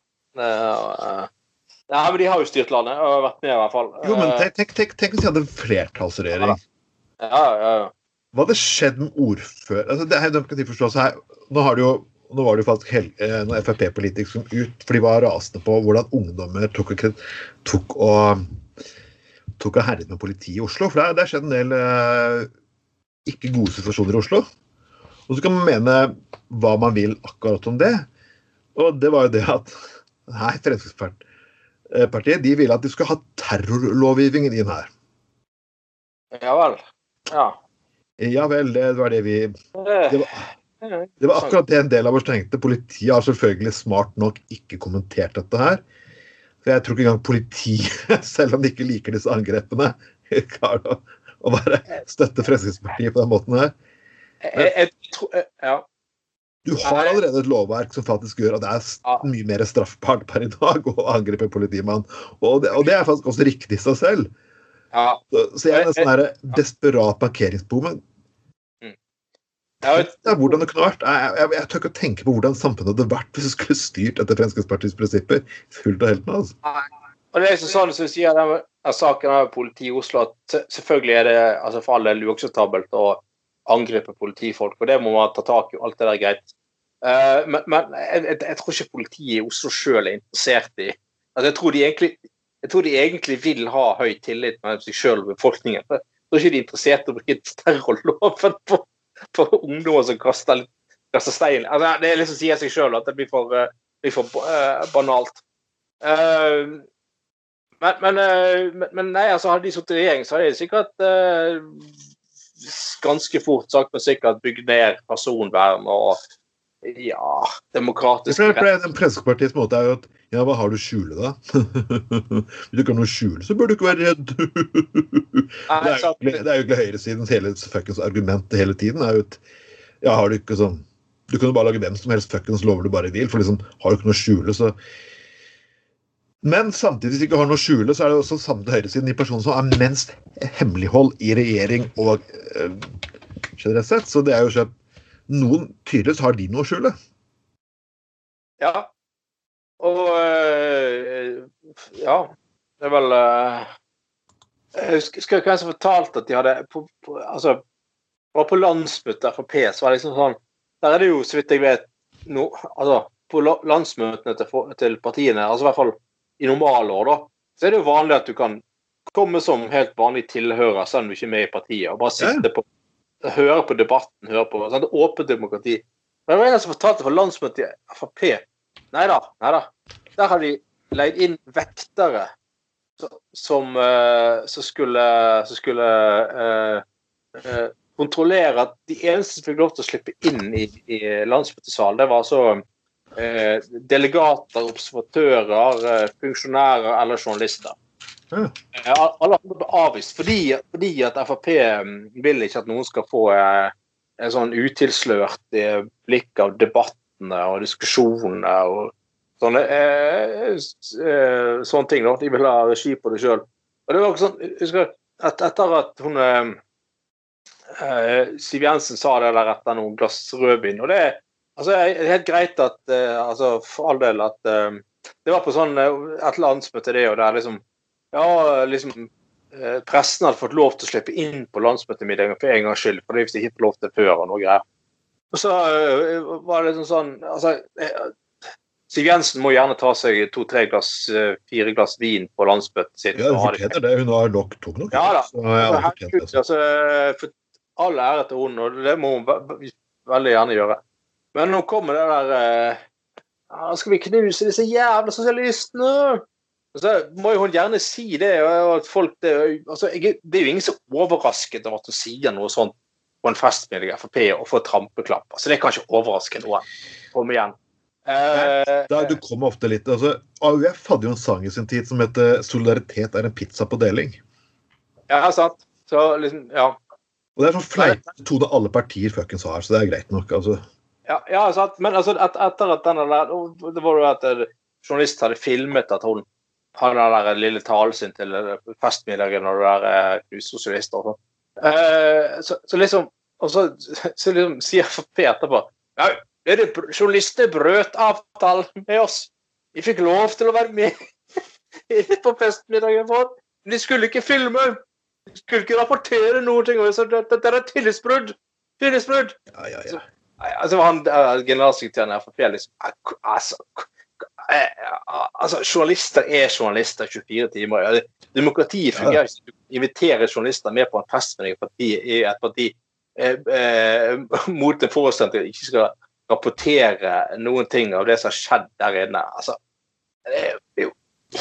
Nei, men de har jo styrt landet, og vært med i hvert fall. Jo, men Eh, tenk, tenk, tenk, tenk hvis de hadde en flertallsregjering. Ja, ja, ja. Hva hadde skjedd med ordfører... Altså, det er demokratiforståelse her. Nå, har det jo, nå var det jo faktisk hel, eh, noen Frp-politikere som ut, for de var rasende på hvordan ungdommer tok og, tok og, tok og herjet med politiet i Oslo. For det det har skjedd en del eh, ikke gode situasjoner i Oslo. Og så kan man mene hva man vil akkurat om det. Og det var jo det at Nei, Fremskrittspartiet partiet, de ville at de skulle ha terrorlovgivningen inn her. ja vel. Ja. Ja vel, det var det vi Eh, Det var, Det var akkurat det en del av oss tenkte. Politiet har selvfølgelig smart nok ikke kommentert dette her. For jeg tror ikke engang politiet, selv om de ikke liker disse angrepene, klarer å, å bare støtte Fremskrittspartiet på den måten her. jeg, jeg, tror eh, Ja. Du har allerede et lovverk som faktisk gjør at det er mye mer straffbart per i dag å angripe en politimann. Og det, og det er faktisk også riktig i seg selv. Så, så jeg er nesten her desperat parkeringsbom. Jeg vet, er hvordan det kunne vært. Jeg, jeg, jeg tør ikke å tenke på hvordan samfunnet hadde vært hvis det skulle styrt etter Fremskrittspartiets prinsipper. Fullt og helt med, altså. og det er liksom sånn som du sier, den saken av politiet i Oslo, at selvfølgelig er det altså for all del uakseptabelt å angripe politifolk, og det må man ta tak i, og alt det der er greit. Eh, men men jeg, jeg, tror ikke politiet i Oslo sjøl er interessert i altså jeg, tror de egentlig, jeg tror de egentlig vil ha høy tillit mellom seg sjøl og befolkningen. Jeg tror ikke de er interessert i å bruke terrorloven på, på ungdommer som kaster, kaster stein. Altså, det liksom sier seg sjøl at det blir for, eh, blir for eh, banalt. Men, men, men, nei, altså hadde de sittet i regjering, så hadde de sikkert ganske fort sagt men sikkert bygd ned personvern og ja, demokratisk For, for det- Fremskrittspartiets måte er jo at ja, hva har du å skjule, da? Hvis du ikke har noe å skjule, så bør du ikke være redd. det, er jo, ikke det er jo høyresidens hele fuckings argument hele tiden. er jo at ja, har Du ikke sånn du kan jo bare lage hvem som helst fuckings lover du bare vil. for liksom, Har du ikke noe å skjule, så Men samtidig, hvis vi ikke har noe å skjule, så er det også samme høyresiden de personene som har minst hemmelighold i regjering og øh, generelt sett. Så det er jo at noen tydeligvis har de noe å skjule. Ja. Og øh, ja, det er vel øh, Jeg husker ikke hvem som fortalte at de hadde på, på, Altså, var på landsmøtet Frp, så var det liksom sånn Der er det jo, så vidt jeg vet, no, altså, på landsmøtene til, til partiene, altså i hvert fall i normalår, da, så er det jo vanlig at du kan komme som helt vanlig tilhører, selv om du ikke er med i partiet, og bare sitte på Høre på debatten, høre på sånn, Åpent demokrati. Men det var en som fortalte fra landsmøtet i Frp Nei da. Nei da. Der har de leid inn vektere som, eh, som skulle, som skulle uh, uh, kontrollere at de eneste som fikk lov til å slippe inn i, i landsmøtesalen, det var altså eh, delegater, observatører, eh, funksjonærer eller journalister. Ja. Eh, Alle andre ble avvist fordi, fordi at Frp mm, vil ikke at noen skal få eh, en sånn utilslørt eh, blikk av debattene og diskusjonene og sånne, eh, eh, sånne ting. Da. De vil ha regi på det sjøl. Og det var også sånn, husker at etter at hun eh, Siv Jensen sa det der etter noen glass rødvin og det altså, det er helt greit at uh, altså, For all del at uh, Det var på sånn uh, et landsmøte, det, og der liksom Ja, liksom Pressen hadde fått lov til å slippe inn på landsmøtemiddagen for en gangs skyld, for hvis de ikke fikk lov til før og noe greier. Og så var det liksom sånn altså, Siv Jensen må gjerne ta seg to-tre glass, fire glass vin på landsmøtet sitt. Ja, hun fortjener det. Hun har nok tok nok. Ja da. Altså, herregud, altså, for all ære til henne, og det må hun ve- ve- veldig gjerne gjøre. Men nå kommer det der eh, ja, Skal vi knuse disse jævla sosialistene? Så må jo hun gjerne si det. at folk Det, altså, jeg, det er jo ingen som er overrasket over at hun sier noe sånt på en fest med Frp og får trampeklapp. Altså, det kan ikke overraske noen. Kom igjen. Eh, Da, du kommer ofte litt, altså, AUF hadde jo en sang i sin tid som heter 'Solidaritet er en pizza på deling'. ja, sant. Så liksom, ja. Og Det er sånn fleipete metode alle partier fuckings har, så det er greit nok. altså. Ja, ja sant. Men altså, et, etter at denne der Det var jo at en journalist hadde filmet at hun hadde den der lille talen sin til festmiddagen og det der usosialist knussosialister og sånn. Eh, så, så liksom Og så, så liksom sier Frp etterpå ja, er det, Journalistene brøt avtalen med oss. Vi fikk lov til å være med på festmiddagen vår. De skulle ikke filme. De skulle ikke rapportere noe. Så dette det er tillitsbrudd. Tillitsbrudd. Ja, ja, ja. Altså, han uh, generalsekretæren i Frp liksom altså, altså, journalister er journalister 24 timer. Demokratiet fungerer ikke. Du inviterer journalister med på en fest med deg i et parti eh, eh, mot en forutsetning at de ikke skal rapportere noen ting av det som har skjedd der inne. Altså, det er jo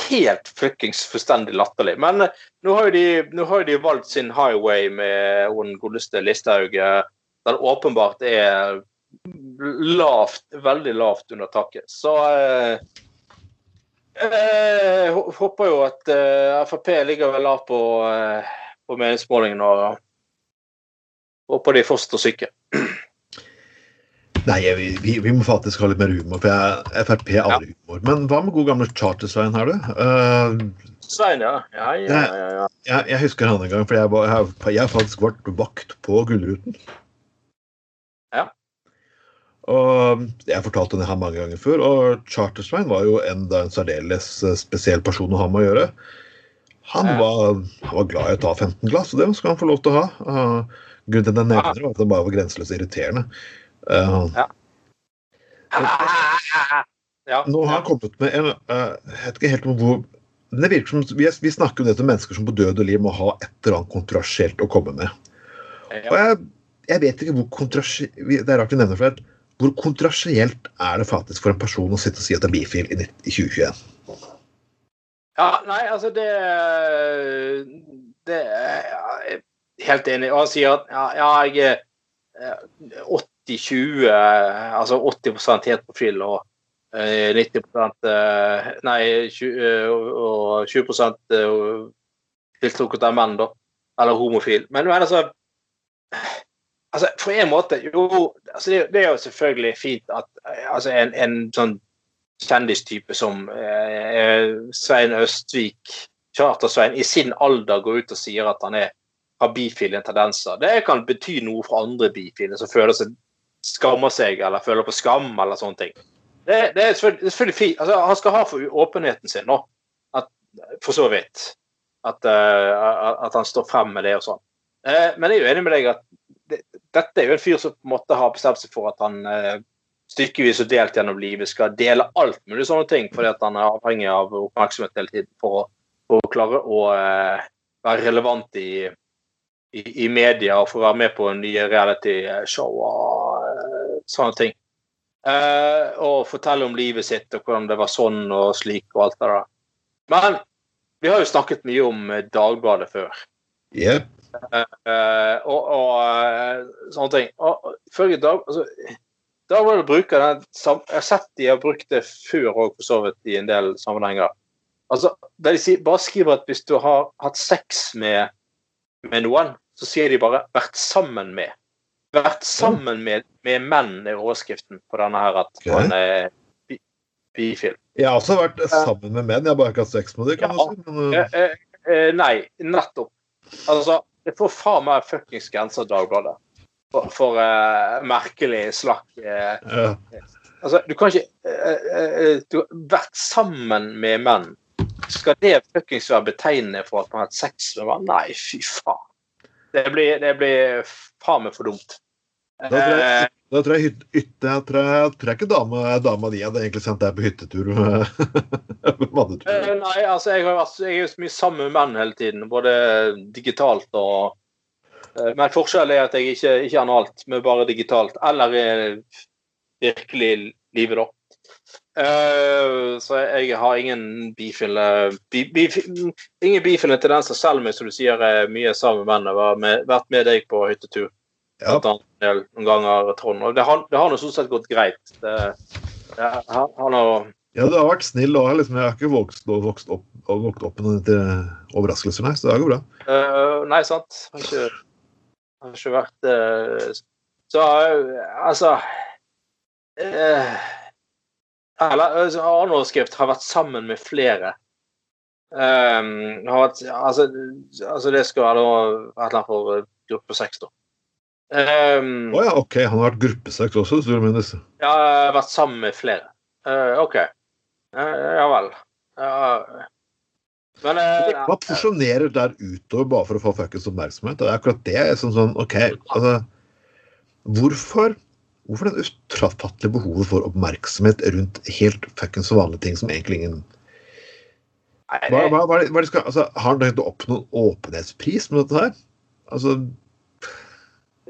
helt fuckings fullstendig latterlig. Men nå har, jo de, har de valgt sin highway med hun godeste Listhaug. Den åpenbart er lavt, veldig lavt under taket. Så eh, jeg håper jo at eh, Frp ligger vel lavt på, eh, på meningsmålingen og håper de fortsetter å syke. Nei, vi, vi, vi, må faktisk ha litt mer humor, for jeg, Frp er aldri ja. humor. Men hva med god gamle Charter-Svein her, du? Uh, Svein, ja. Ja, ja, ja. Jeg, jeg, husker han en gang, for jeg, jeg, jeg faktisk vært vakt på Gullruten. Og Jeg har fortalt det her mange ganger før, og Charter-Svein var jo en, en særdeles eh, spesiell person å ha med å gjøre. Han, var, han var, glad i å ta 15 glass, og det skal han få lov til å ha. Uh, grunnen til at jeg nevner det, var at det bare var grenseløst irriterende. Uh, ja. Nå har han kommet med en Jeg vet ikke helt om hvor det virker som, vi, vi snakker om det til mennesker som på død og liv må ha et eller annet kontrasjelt å komme med. Og jeg, jeg vet ikke hvor kontrasjelt Det er rart vi nevner for det. Hvor kontrasielt er det faktisk for en person å sitte og si at det er bifil i, i 2021? Ja, nei, altså det Det er jeg helt enig. Og han sier at ja, jeg er 80-20, altså 80 helt på fyll og 90 eh, Nei, 20, og 20 tiltrukket av menn, da. Eller homofil. Men, men altså Altså, på en måte Jo, altså, det, det, er jo selvfølgelig fint at altså, en, en sånn kjendistype som eh, Svein Østvik, Charter-Svein, i sin alder går ut og sier at han er, har bifile tendenser. Det kan bety noe for andre bifile som føler seg skammer seg eller føler på skam eller sånne ting. Det, det er selvfølgelig, selvfølgelig fint. Altså, han skal ha for åpenheten sin nå, at, for så vidt. At, uh, at, han står frem med det og sånn. Uh, men jeg er jo enig med deg at dette er jo en fyr som på en måte har bestemt seg for at han uh, stykkevis og delt gjennom livet skal dele alt mulig sånne ting, fordi at han er avhengig av oppmerksomhet hele tiden for å, for å klare å være relevant i, i, i, media og for å være med på nye reality-show. og sånne ting. Eh, og fortelle om livet sitt og hvordan det var sånn og slik og alt det der. Men vi har jo snakket mye om eh, Dagbladet før. Yep. Eh, og, og, eh, sånne ting. Og ifølge Dag, altså, Dagbladet bruker den Jeg har sett de har brukt det før òg, for så vidt, i en del sammenhenger. Altså, de sier, bare skriver at hvis du har hatt sex med, med noen, så sier de bare 'vært sammen med' vært sammen med, med menn, er overskriften på denne her. At okay. han er bi bifil. Jeg har også vært sammen med menn, jeg har bare ikke hatt sex med dem. ja, si. Men, eh, eh, nei, nettopp. Altså, det får faen meg fuckings grenser, Dagbladet. For, for uh, merkelig slakk. Uh, ja. Altså, du kan ikke Du har vært sammen med menn. Skal det fuckings være betegnende for at man har hatt sex med menn? Nei, fy faen. Det blir, det blir faen meg for dumt. Da tror jeg, da tror jeg, hytte, hytte, jeg, tror jeg, tror jeg ikke dama, dama di hadde egentlig sendt deg på hyttetur. Mannetur. Eh, nei, altså jeg, har, jeg er jo så mye sammen med menn hele tiden, både digitalt og eh, Men forskjellen er at jeg ikke, ikke alt, men bare digitalt. Eller virkelig livet, da. Uh, så jeg har ingen bifile bi, Ingen bifile tendenser, selv om jeg som du sier er mye sammen med har vært med deg på hyttetur ja. noen ganger, Trond. Og det har, det har nå stort sett gått greit. Det, det, han, han har ja, du har vært snill. og liksom, Jeg har ikke vokst, vokst opp, vokst opp med overraskelser, nei. Så det går bra. Uh, nei, sant. Har ikke, har ikke vært uh, Så uh, altså uh, Eller altså, annen overskrift har vært sammen med flere. Um, har vært, altså, altså, det skal være et eller annet for gruppe seks, da. Um, oh, ja, OK. Han har vært gruppesex også, hvis du mener. Ja, jeg har vært sammen med flere. Uh, OK. Uh, ja vel. Uh, Men uh, Man porsjonerer der utover bare for å få fuckings oppmerksomhet. Og det er akkurat det Sånn, sånn OK, altså Hvorfor Hvorfor det utrafattelige behovet for oppmerksomhet rundt helt fuckings vanlige ting som egentlig ingen hva, hva, hva, hva skal, altså, Har han tenkt å oppnå en åpenhetspris med dette her? Altså,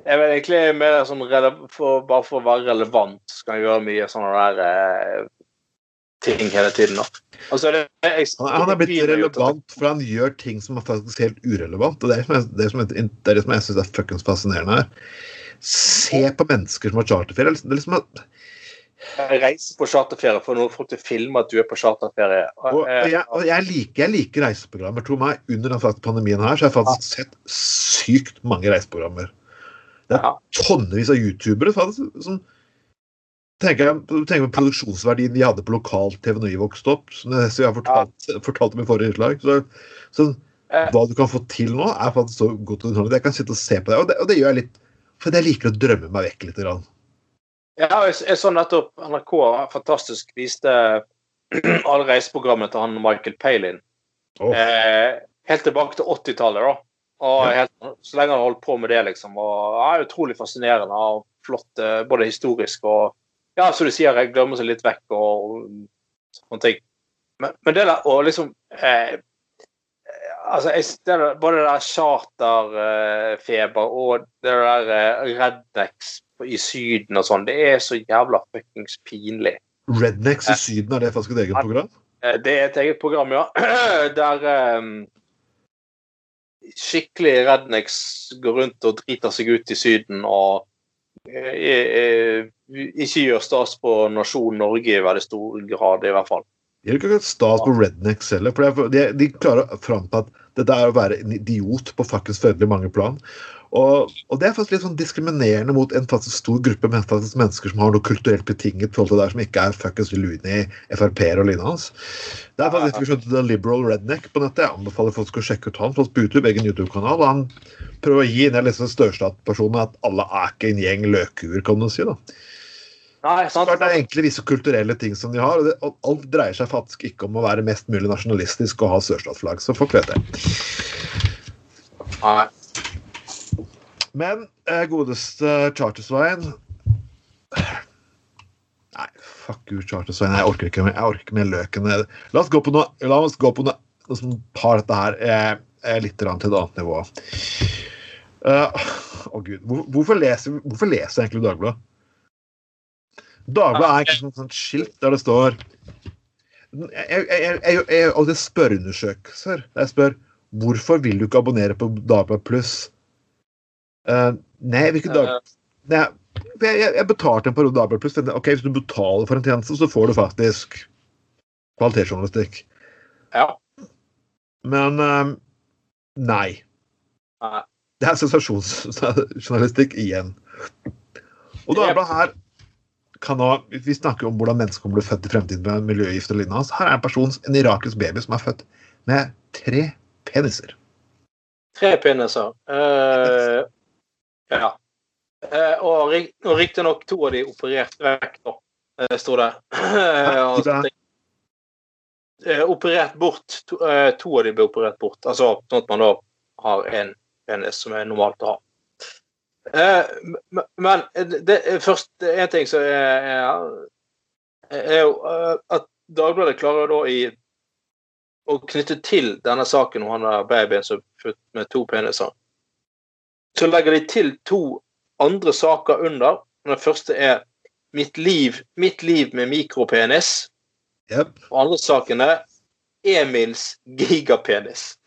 Jeg vet egentlig mer sånn for, Bare for å være relevant skal jeg gjøre mye sånne der eh, ting hele tiden. Altså, det, jeg, han, han er blitt relevant for han gjør ting som er faktisk helt urelevant. Og det er det som, jeg- det er det som jeg syns er fuckings fascinerende her. Se på mennesker som har charterferie. Det er liksom at Jeg reiser på charterferie for noen folk til å filme at du er på charterferie. Og, og, eh, jeg, og jeg, liker, jeg liker reiseprogrammer. Tro meg, under den faktisk pandemien her så har jeg faktisk sett sykt mange reiseprogrammer. Det er tonnevis av youtubere som tenker, jeg- tenker på produksjonsverdien de hadde på lokal-TV når vi vokste opp. Som jeg, som jeg har fortalt, fortalt om i forrige innslag. Så, så Eh. hva du kan få til nå, er faktisk så godt underholdende. Jeg kan sitte og se på det, og det, og det gjør jeg litt fordi jeg liker å drømme meg vekk litt. Grann. Ja, jeg, jeg så nettopp NRK fantastisk viste alle reiseprogrammene til han Michael Palin. Oh. Eh, helt tilbake til 80-tallet, da. Helt, så lenge han har holdt på med det, liksom. Og er Utrolig fascinerende og flott, eh, både historisk og Ja, som du sier, jeg glemmer seg litt vekk og, og sånne ting. Men, men det der å liksom eh, Altså, jeg, det der, både det der charterfeber og det der eh, rednecks i Syden og sånn, det er så jævla fuckings pinlig. Rednecks i Syden, er det faktisk et eget program? Eh, Det er et eget program, ja. Der eh, skikkelig rednecks går rundt og driter seg ut i Syden og eh, eh, ikke gjør stas på nasjonen Norge i veldig stor grad, i hvert fall. De gjør ikke stas på rednecks heller. for de, de klarer å framta at dette er å være en idiot på fuckings veldig mange plan. Og, og det er faktisk litt sånn diskriminerende mot en faktisk stor gruppe mennesker som har noe kulturelt betinget forhold til det der, som ikke er fuckings Luni, Frp-er og lignende hans. Det er faktisk vi skjønte The Liberal Redneck på nettet. Jeg anbefaler folk å sjekke ut han på YouTube, egen YouTube-kanal. Han prøver å gi ned liksom størstatspersonen at alle er ikke en gjeng løkuer, kan du si. da. Nei, sant? Det er egentlig visse kulturelle ting som de har, og, det, og alt dreier seg faktisk ikke om å være mest mulig nasjonalistisk og ha sørstatsflagg, så folk vet det. Nei. Men eh, godeste Chartersveien Nei, fuck you, Chartersveien. Jeg orker ikke jeg orker mer løken. La oss gå på noe, la oss gå på noe, noe som tar dette her eh, eh, litt til et annet nivå. Uh, Å gud, hvor, hvorfor, leser, hvorfor leser jeg egentlig Dagbladet? Dagbladet er ikke sånn, sånt skilt der det står Jeg, jeg, jeg, gjør alltid spørreundersøkelser. Jeg spør hvorfor vil du ikke abonnere på Dagbladet Pluss? Eh, nei, hvilken dag... Nei, jeg, jeg, betalte en periode Dagbladet Pluss. Ok, Hvis du betaler for en tjeneste, så får du faktisk kvalitetsjournalistikk. Ja. Men uh, nei. Nei. Det er sensasjonsjournalistikk igjen. Og Dagbladet her kan nå, Vi snakker om hvordan mennesker kommer til å bli født i fremtiden med miljøgift og lignende. Her er en person, en irakisk baby som er født med tre peniser. Tre peniser. Eh, ja. Eh, og og riktignok to av de opererte vekk, da, eh, sto det. Eh, operert bort. To, to av de ble operert bort. Altså sånn at man da har en penis som er normalt å ha. Eh, men det først en ting som er, er, er jo at Dagbladet klarer da i å knytte til denne saken om han der babyen som er født med to peniser, så legger de til to andre saker under. Den første er 'Mitt liv, mitt liv med mikropenis'. Yep. Og andre saken er 'Emils gigapenis'.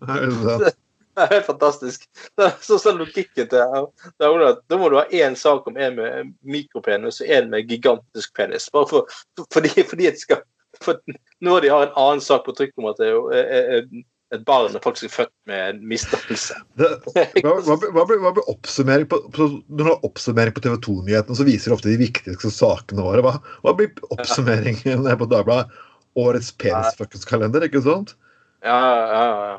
Det er helt fantastisk. Det er så sånn logikken til Da må du ha én sak om en med mikropenis og en med gigantisk penis. Bare for, fordi, fordi skal for Når de har en annen sak på trykk om at det er, er, er, et barn er faktisk født med en misdannelse. Hva, hva, hva, hva blir oppsummering på, på, Når du har oppsummering på TV 2-nyhetene, så viser de ofte de viktigste sakene våre. Hva, hva blir oppsummeringen på Dagbladet? Årets penisfuckings-kalender, ikke sant? Ja, ja, ja.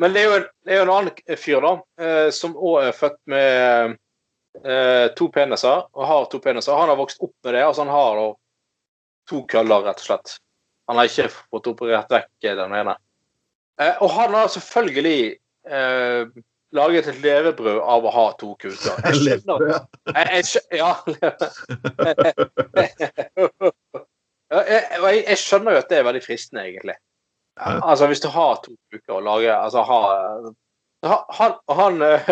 Men det er jo en, er jo en annen fyr, da, eh, som òg er født med eh, to peniser, og har to peniser. Han har vokst opp med det, altså han har da to køller, rett og slett. Han har ikke fått operert vekk den ene. Eh, og han har selvfølgelig eh, laget et levebrød av å ha to kuker. Jeg skjønner jeg, jeg, ja. Jeg, jeg, skjønner jo at det er veldig fristende, egentlig. Altså, hvis du har to uker å lage Altså, ha, ha, han, han, eh,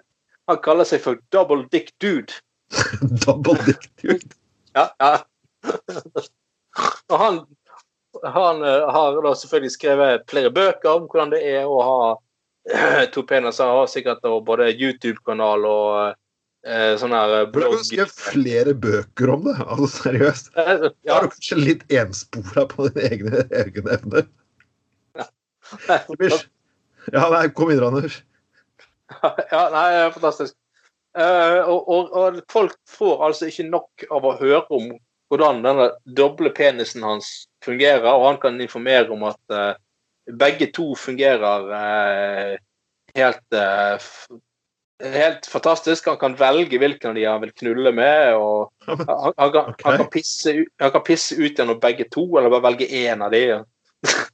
han kaller seg for double dick dude. Double dick dude. Ja, ja. Og han, han eh, har da selvfølgelig skrevet flere bøker om hvordan det er å ha eh, to peniser. Har sikkert både YouTube-kanal og eh, sånn her blogg. Du skrevet flere bøker om det? Altså, seriøst. Ja. Er du kanskje litt enspora på dine egne, egne evner? Ja. Ja, nei, kom inn, Anders. ja, nei, fantastisk. Uh, og, og, og folk får altså ikke nok av å høre om hvordan denne doble penisen hans fungerer, og han kan informere om at uh, begge to fungerer uh, helt uh, Helt fantastisk. Han kan velge hvilken av de han vil knulle med. og Han, han, kan, okay. han, kan, pisse, ut- han kan pisse ut gjennom begge to, eller bare velge én av de.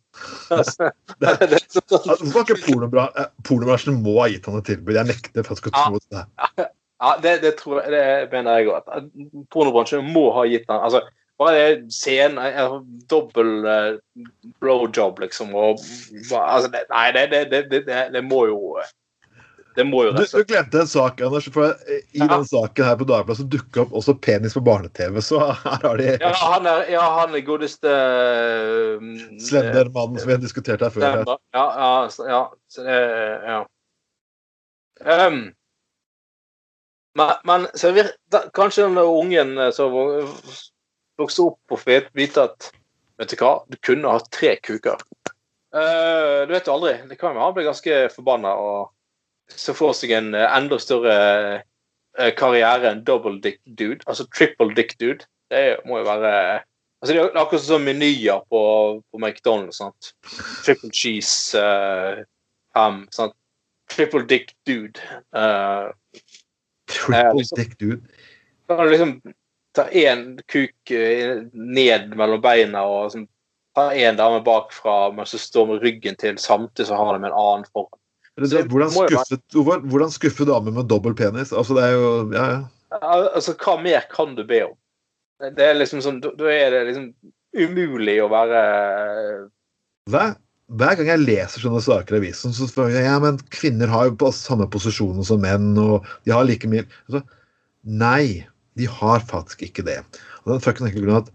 Altså, det, det er sånn- altså, ikke pornobra, pornobransjen må ha gitt han et tilbud? Jeg nekter for at jeg skal tro det. Ja, det, det tror jeg, det mener jeg òg. Pornobransjen må ha gitt den altså, Bare det scenen eh, Dobbel eh, blowjob, liksom. Og, altså, det, nei, det, det, det, det, det, det må jo Det må jo Du, rett du glemte en sak, Anders. For eh, I Ja. den saken her på Dagbladet så dukka opp også penis på barne-TV. Så her har de ja, han er, ja, han er godeste uh, Slendermannen som vi har diskutert her før. Slender. Ja, ja, ja. Så uh, ja. Ehm, men, men vir, da, kanskje den ungen eh, som vokste opp og fikk vite at Vet du hva, du kunne ha tre kuker. Uh, du vet jo aldri. Det kan jo han bli ganske forbanna og så får seg en eh, enda større karriere enn double dick dude. Altså triple dick dude. Det må jo være Altså, det er akkurat som menyer på, på McDonald's. sant? Triple cheese, uh, ham, sant? Triple dick dude. Uh, Triple liksom- dick dude. kan du liksom ta én kuk eh, ned mellom beina og sånn, ta én dame bakfra, mens du står med ryggen til, samtidig så har de en annen foran. Så hvordan skuffet, hvordan, skuffe damer med dobbel penis? Altså, det er jo Ja, ja. Altså, hva mer kan du be om? Det er liksom sånn, Da er det liksom umulig å være Hver, hver gang jeg leser sånne saker i avisen, så spør jeg ja, men kvinner har jo på samme posisjoner som menn, og de har like mye altså, Nei, de har faktisk ikke det. Og den fucking enkle grunnen at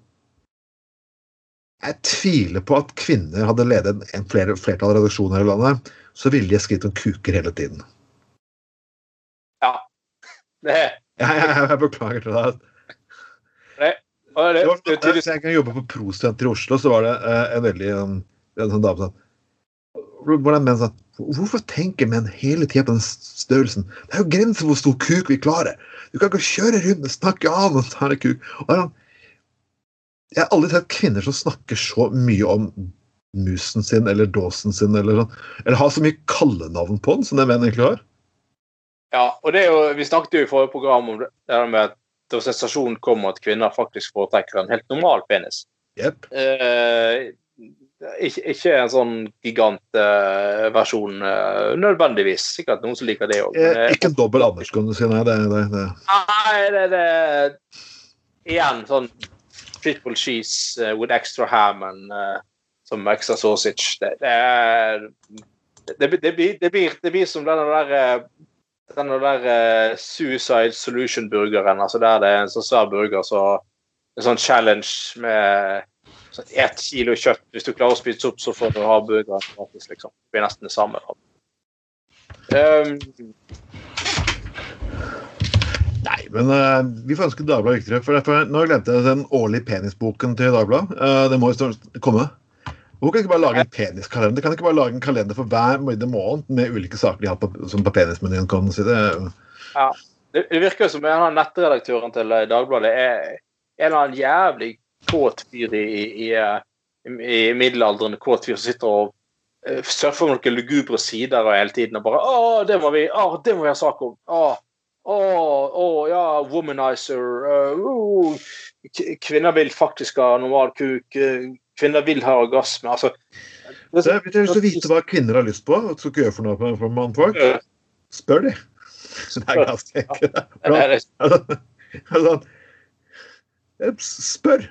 jeg tviler på at kvinner hadde ledet en flere, flertall av redaksjoner i landet, så ville de skrevet om kuker hele tiden. det, Jeg, jeg, jeg beklager til deg. og det, Det det, det jeg kan jobbe på Pro-senter i Oslo, så var det eh, en veldig en, en sånn dame sånn hvordan menn sånn, Hvorfor tenker menn hele tida på den størrelsen? Det er jo grenser for hvor stor kuk vi klarer. Du kan ikke kjøre rundt og snakke av og ta en kuk. Jeg, har aldri sett kvinner som snakker så mye om musen sin eller dåsen sin, eller sånn, eller har så mye kallenavn på den som det menn egentlig har. Ja, og det er jo, Vi snakket jo i forrige program om det der med at da sensasjonen kom at kvinner faktisk foretrekker en helt normal penis. Yep. Eh, ikke, ikke en sånn gigantversjon uh, nødvendigvis. Sikkert noen som liker det òg. Eh, ikke en dobbel Anders, kan du si. Nei, det, det, det. Nei, det, det Igjen sånn triple cheese uh, with extra ham and uh, som extra sausage. Det, det, er, det, det, blir, det, blir, det blir som denne der eh, denne der eh, Suicide Solution-burgeren. altså Der det er en sånn svær burger, så en sånn challenge med sånn ett kilo kjøtt. Hvis du klarer å spise opp, så får du ha burgeren gratis, liksom. Det blir nesten det samme. Um, Nei, men uh, vi får ønske Dagbladet lykke til. For derfor, nå glemte jeg den årlige penisboken til Dagbladet. Uh, det må jo komme. Hvorfor kan ikke bare lage en peniskalender? Kan ikke bare lage en kalender for hver måned med ulike saker de har på, som på penismenyen? kan si det? Ja. Det, virker som en av nettredaktøren til Dagbladet er en eller annen jævlig kåt fyr i, i, i, i middelaldrende kåt fyr som sitter og uh, surfer noen lugubre sider og hele tiden og bare Å, det må vi, å, det må vi ha sak om. Å, å, å ja, womanizer. Uh, uh, kvinner vil faktisk ha normal kuk. Kvinner vil ha orgasme. Altså, det, du har lyst til å vite hva kvinner har lyst på, hva skal ikke gjøre for noe for mannfolk, spør de. Så det er ganske enkelt. Altså, spør.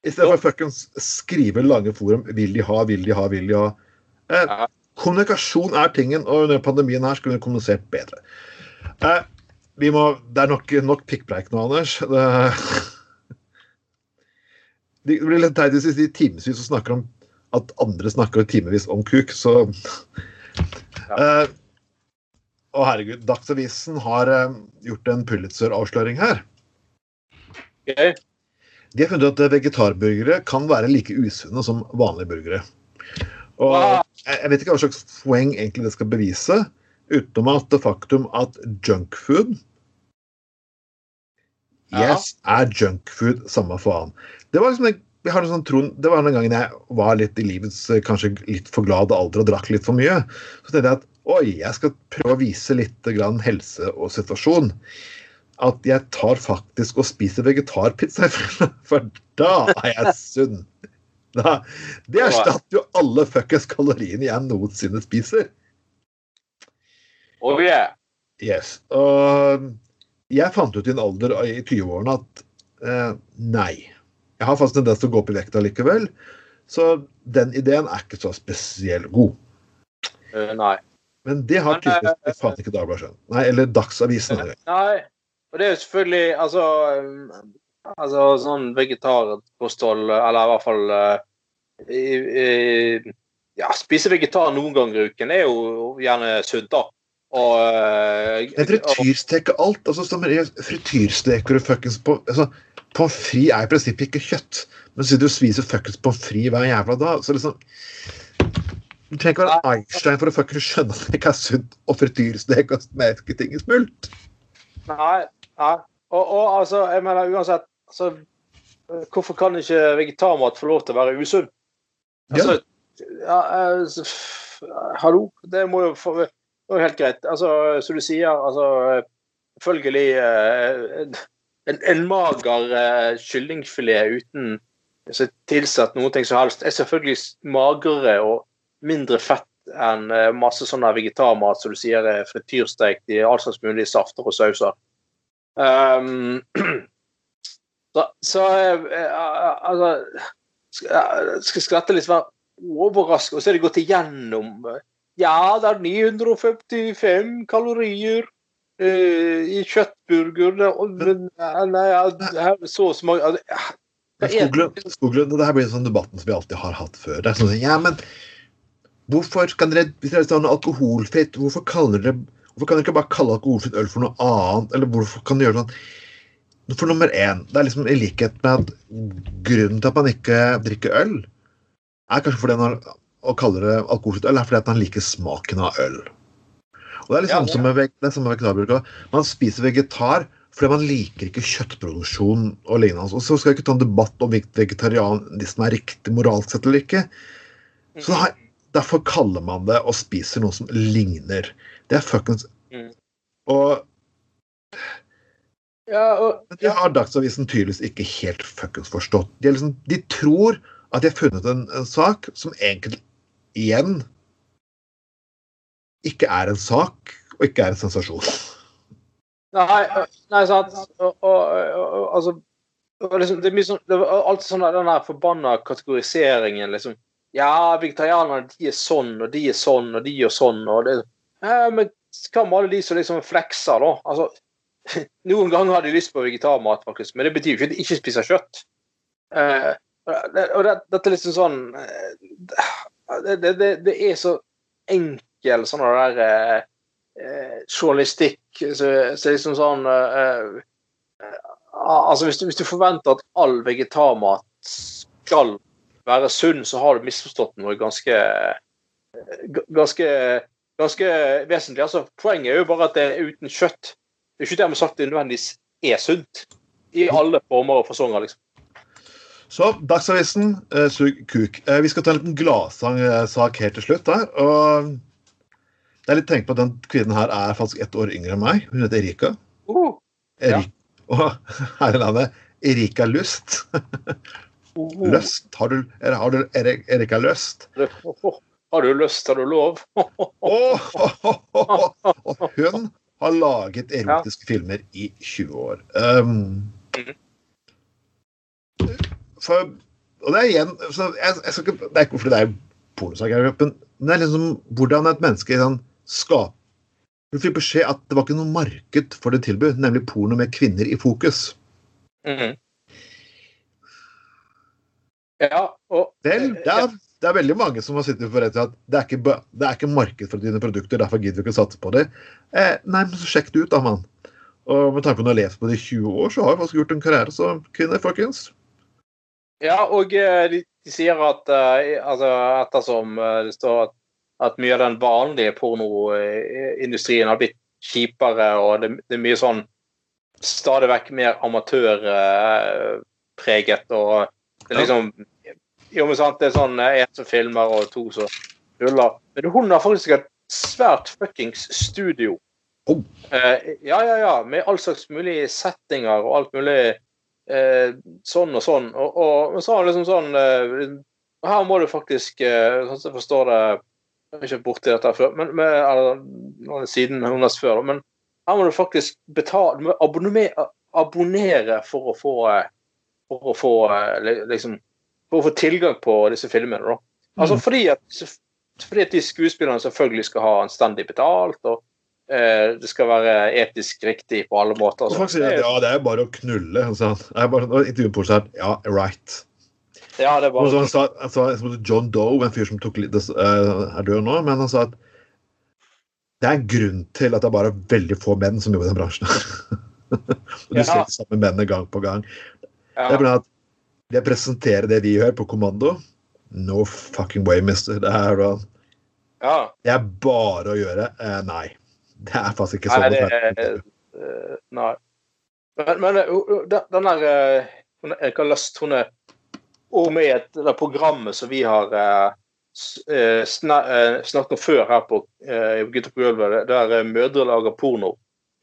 I stedet for fuckings skrive lange forum 'vil de ha, vil de ha, vil de ha'. Eh, kommunikasjon er tingen, og under pandemien her skulle vi kommunisert bedre. Eh, vi må, det er nok, nok pikkpreik nå, Anders. Det, det blir litt teit hvis vi sier timevis og snakker om at andre snakker timevis om kuk, så eh, Å, herregud. Dagsavisen har eh, gjort en Pulitzer-avsløring her. Okay. De har funnet at vegetarburgere kan være like usunne som vanlige burgere. Og jeg vet ikke hva slags poeng egentlig det skal bevise, utenom at det faktum at junkfood Yes, er junkfood samme faen. Det var liksom jeg har en sånn tron, det var den gangen jeg var litt i livets kanskje litt for glade alder og drakk litt for mye. Så tenkte jeg at oi, jeg skal prøve å vise litt grann helse og situasjon. At jeg tar faktisk og spiser vegetarpizza, for da er jeg sunn. Da, det erstatter jo alle fuckings kaloriene jeg noensinne spiser. Oh yeah. Yes. Og jeg fant ut i en alder i 20-årene at eh, nei. Jeg har faktisk en tendens til å gå opp i vekta likevel. Så den ideen er ikke så spesielt god. Uh, nei. Men det har tydeligvis faen ikke Dagbladet skjønt. Nei, eller Dagsavisen. Eller. Nei. Og det er jo selvfølgelig Altså, altså sånn vegetarkosthold, eller i hvert fall uh, i, i, Ja, spise vegetar noen ganger i uken er jo gjerne sunt, da. Og uh, Jeg frityrsteker alt. altså som Frityrsteker du fuckings på altså, Pommes frites er i prinsippet ikke kjøtt, men siden du spiser fuckings pommes frites hver jævla dag, så liksom Du trenger ikke være Einstein for å fuckings skjønne at det ikke er sunt å frityrstek og smerke ting i smult. Nei, nei. Og, og, altså, jeg mener uansett altså, Hvorfor kan ikke vegetarmat få lov til å være usunn? Altså, ja. ja hallo? Det må jo få, det er helt greit. Altså, som du sier, altså Selvfølgelig eh, en, en mager kyllingfilet uten altså, tilsatt noe som helst, er selvfølgelig magrere og mindre fett enn masse sånn vegetarmat som du sier er frityrstekt i all slags mulige safter og sauser. Um, så, så uh, altså Skal skratte litt være overrasket, og så er det gått igjennom Ja, det er 955 kalorier uh, i kjøttburger og, Nei, her så smak Skoglund, det her blir sånn debatten som vi alltid har hatt før. Det er sånn, ja, men hvorfor kan dere, Hvis dere sånn alkoholfritt, hvorfor kaller dere Hvorfor kan dere ikke bare kalle alkoholfritt øl for noe annet? Eller hvorfor kan dere gjøre sånn For nummer én, det er liksom i likhet med at grunnen til at man ikke drikker øl, er kanskje fordi man å kalle det alkoholfritt øl, er fordi at man liker smaken av øl. Og Det er litt ja, som med, det som med vegetarbruk. Man spiser vegetar fordi man liker ikke kjøttproduksjon og lignende. Og så skal jeg ikke ta en debatt om vegetarianisme er riktig moralsk sett eller ikke. Så da, Derfor kaller man det og spiser noe som ligner. Det er fuckings mm. Og ja, og, De det har Dagsavisen tydeligvis ikke helt fuckings forstått. De, liksom, de, tror at de har funnet en, en sak som egentlig igjen ikke er en sak, og ikke er en sensasjon. Nei, nei sant. Og, og, altså liksom, Det er mye sånn det er alltid sånn den der forbanna kategoriseringen, liksom. Ja, vegetarianerne de er sånn, og de er sånn, og de gjør sånn, og det ja, Men hva med alle de som liksom flekser, da? Altså, noen ganger har de lyst på vegetarmat, faktisk, men det betyr jo ikke at de ikke spiser kjøtt. Eh, og det, dette er liksom sånn uh, det, det, det, er så enkel sånn der eh, eh, journalistikk så, så liksom sånn eh, eh, Altså hvis du, hvis du, forventer at all vegetarmat skal være sunn, så har du misforstått noe ganske ganske, ganske vesentlig. Altså, poenget er jo bare at det er uten kjøtt. Det er ikke dermed sagt det nødvendigvis er sunt. I alle former og fasonger, liksom. Så Dagsavisen, eh, sug kuk. Eh, vi skal ta en liten gladsak helt til slutt der. og det er litt tenkt på at Den kvinnen her er faktisk ett år yngre enn meg. Hun heter Erika. Uh, ja. Og her i landet Erika Lust. uh, Løst? Har du, har du Erik, Erika Løst? Har du lyst, har du lov? Og hun har laget erotiske filmer i 20 år. Um, for, og det er igjen så jeg, jeg skal ikke, Det er ikke fordi det er pornosak, men det er liksom hvordan et menneske sånn, skaper Hun fikk beskjed at det var ikke noe marked for det tilbud, nemlig porno med kvinner i fokus. Mhm. Ja, og Vel, det er, det er veldig mange som har sittet for rett at det er, ikke, det er ikke marked for dine produkter, derfor gidder vi ikke å satse på det. Eh, nei, men så sjekk det ut, da, mann. Og med tanke på at du har levd på det i 20 år, så har du faktisk gjort en karriere som kvinne, folkens. Ja, og eh, de, de sier at eh, altså, ettersom eh, det står at, at mye av den vanlige pornoindustrien har blitt kjipere, og det, det er mye sånn stadig vekk mer amatørpreget, og det er liksom Jo, men sant, det er sånn én som filmer, og to som ruller. Men hun har faktisk et svært fuckings studio. Oh. Eh, ja, ja, ja. Med all slags mulige settinger og alt mulig eh, sånn og sånn. Og, og men så har han liksom sånn eh, Her må du faktisk eh, Sånn som jeg forstår det Jeg er ikke borti dette før, men med, eller, er siden hennes før, men her må du faktisk betale abonnere, abonnere for å få eh, For å få eh, liksom For å få tilgang på disse filmene, da. Altså Mm. fordi at fordi at de skuespillerne selvfølgelig skal ha anstendig betalt, og eh, det skal være etisk riktig på alle måter. Og Faktisk, ja, det er bare å knulle. Altså. han. Jeg bare, på ja, right. Ja, det er bare han sa, han sa John Doe, en fyr som tok eh, er død nå, men han sa at det er en grunn til at det er bare veldig få menn som jobber i den bransjen. og du Ja. ser de samme mennene gang på gang. Det er ja. at det presenterer det vi gjør på kommando. No fucking way, mister. Det er, da- ja. det er bare å gjøre. Eh, nei. Det er faktisk ikke sånn. Nei. det er eh, Nei. Men, men eh, den, den der eh, hun, Jeg har lyst Hun er også med i et det programmet som vi har eh, snakket om før her på eh, i Gutter på gulvet, der mødre lager porno.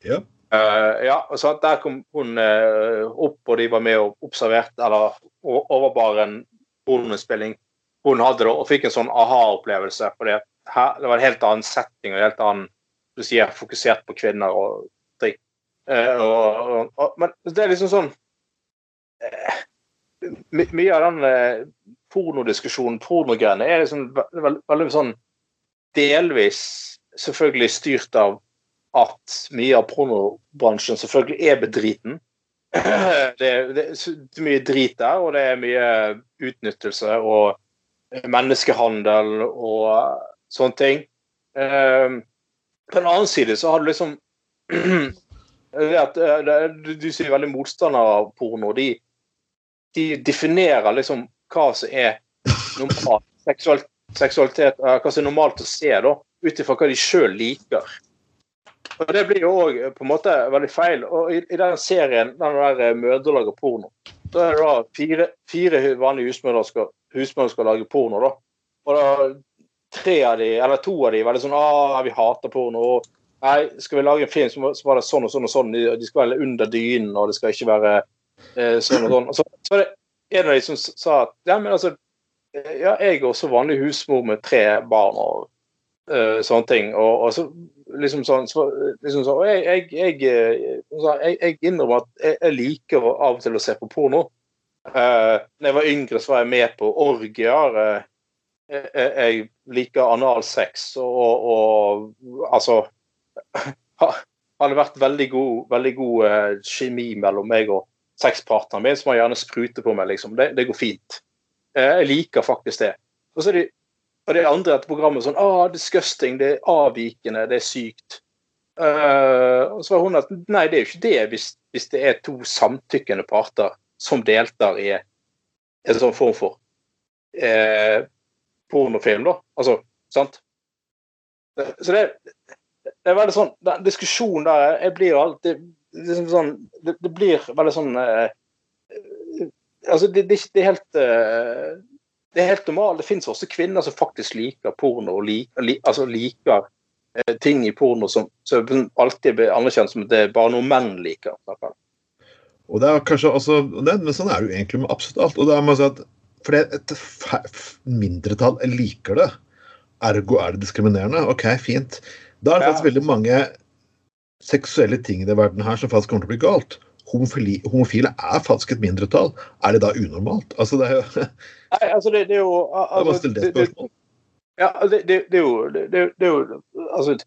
Ja. Eh, ja, og så Der kom hun uh, opp, og de var med og observerte, eller overbar en pornospilling. hun hadde, da, og fikk en sånn aha-opplevelse. for det Det var en helt annen setting og helt annen du sier, fokusert på kvinner og ting. Uh, men det er liksom sånn my, Mye av den pornodiskusjonen, pornogreiene, er liksom veldig, veldig sånn delvis selvfølgelig styrt av at mye av pornobransjen selvfølgelig er bedriten. Det, er- det er mye drit der, og det er mye utnyttelse og menneskehandel og sånne ting. Eh, på den annen side så har du liksom det at eh, Du, sier veldig motstandere av porno. De, de definerer liksom hva som er normalt seksualitet, eh, hva som er normalt å se, da, ut ifra hva de sjøl liker. Og Det blir jo òg på en måte veldig feil. Og I, i den serien, den der eh, mødre lager porno, da er det da fire, fire vanlige husmødre skal, husmødre skal lage porno. da. Og da tre av de, eller to av de det sånn ah, vi hater porno. og Nei, skal vi lage en film, så var det sånn og sånn og sånn. De, de skal være under dynen, og det skal ikke være eh, sånn og sånn. Og så, så var det en av de som sa at ja, men altså eh, Ja, jeg er også vanlig husmor med tre barn og uh, sånne ting. Og, og så liksom sånn så, liksom sånn, og jeg, jeg, jeg, eh, jeg, innrømmer at jeg, liker av og til å se på porno. Uh, når jeg var yngre, så var jeg med på orgier. Uh, jeg liker analsex og, og altså ha, Hadde vært veldig god, veldig god uh, kjemi mellom meg og sexpartneren min, som har gjerne spruter på meg. liksom. Det, det går fint. Uh, jeg liker faktisk det. Og så er det, og det andre etter programmet sånn ah, disgusting, det er avvikende, det er sykt. Uh, og så var hun at nei, det er jo ikke det hvis, hvis det er to samtykkende parter som deltar i en sånn form for eh, pornofilm, da. Altså, sant? Så det, det er veldig sånn Den diskusjonen der Jeg blir jo alltid liksom sånn, det, det, blir veldig sånn eh, Altså, det, det, det, er helt eh, Det er helt normalt. Det finnes også kvinner som faktisk liker porno, og liker, li, altså liker eh, ting i porno som, som alltid blir anerkjent som at det er bare noe menn liker. Og det er kanskje også, Men sånn er det jo egentlig med absolutt alt. og det er med å si at fordi et mindretall liker det, ergo er det diskriminerende. OK, fint. Da er det faktisk veldig mange seksuelle ting i verden her som faktisk kommer til å bli galt. Homofili, homofile er faktisk et mindretall. Er det da unormalt? Altså, det er jo Nei, altså, det, det er jo altså, det, det, ja, det, det, er jo, det, er jo altså,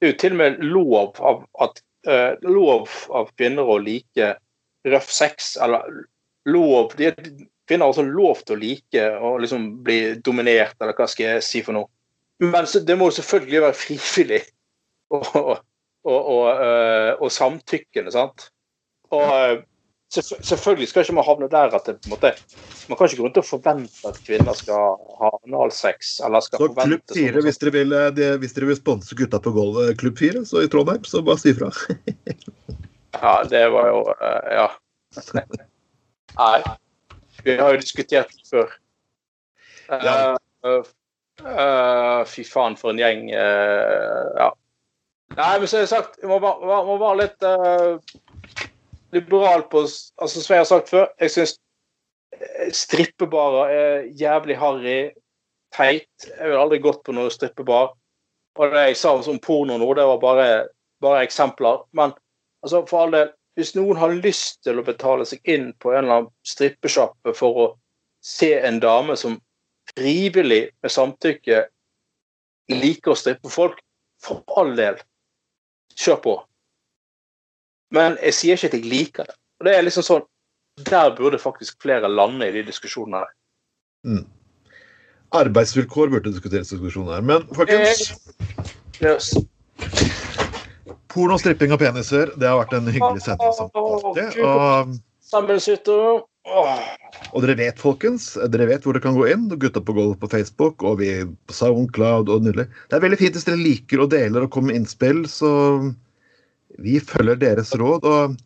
det er jo til og med lov av at uh, lov av kvinner å like røff sex, eller lov de, Kvinner har også lov til å like å liksom bli dominert, eller hva skal jeg si for noe. Men det må selvfølgelig være frivillig og, og, og, og, og samtykkende, sant. Og øh, selvfølgelig skal ikke man havne der at det på en måte Man kan ikke gå rundt og forvente at kvinner skal ha analsex. eller skal så Klubb 4, sånn, hvis dere vil, de, hvis dere vil sponse gutta på gulvet Klubb 4 så i Trondheim, så bare si ifra. ja, det var jo uh, Ja. Nei. Vi har jo diskutert det før. Uh, ja. Uh, fy faen, for en gjeng. ja. Nei, men som sagt, jeg må bare, må være litt liberal på altså Som jeg har sagt før, jeg syns strippebarer er jævlig harry, teit. Jeg ville aldri gått på noe strippebar. Og det jeg sa om porno nå, det var bare, bare eksempler. Men altså, for all del, hvis noen har lyst til å betale seg inn på en eller annen strippesjappe for å se en dame som frivillig, med samtykke, liker å strippe folk, for all del, kjør på. Men jeg sier ikke at jeg liker det. Og det er liksom sånn Der burde faktisk flere lande i de diskusjonene. Mm. Arbeidsvilkår burde diskuteres i diskusjonen her. Men folkens eh, yes. Porno, stripping og peniser, det har vært en hyggelig sending som alltid. Og, og dere vet, folkens, dere vet hvor dere kan gå inn. Gutta på gulvet på Facebook og vi på Soundcloud og nydelig. Det er veldig fint hvis dere liker og deler og kommer med innspill, så vi følger deres råd. og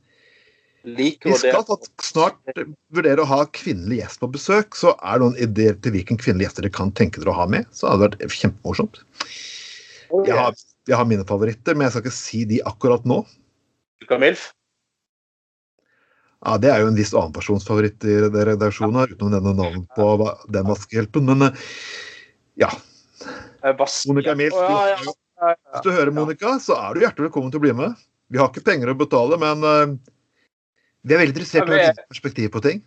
vi skal snart vurdere å ha kvinnelig gjest på besøk. Så er det noen ideer til hvilken kvinnelig gjest dere kan tenke dere å ha med, så hadde det vært kjempemorsomt. Jeg har jeg har mine favoritter, men jeg skal ikke si de akkurat nå. Milf? Ja, Det er jo en viss annen persons favoritt i redaksjonen her, utenom denne navnet på den vaskehjelpen. Men eh, ja. Monica Milf. Hvis du hører Monica, så er du hjertelig velkommen til å bli med. Vi har ikke penger å betale, men uh, vi er veldig interessert i ditt perspektiv på ting.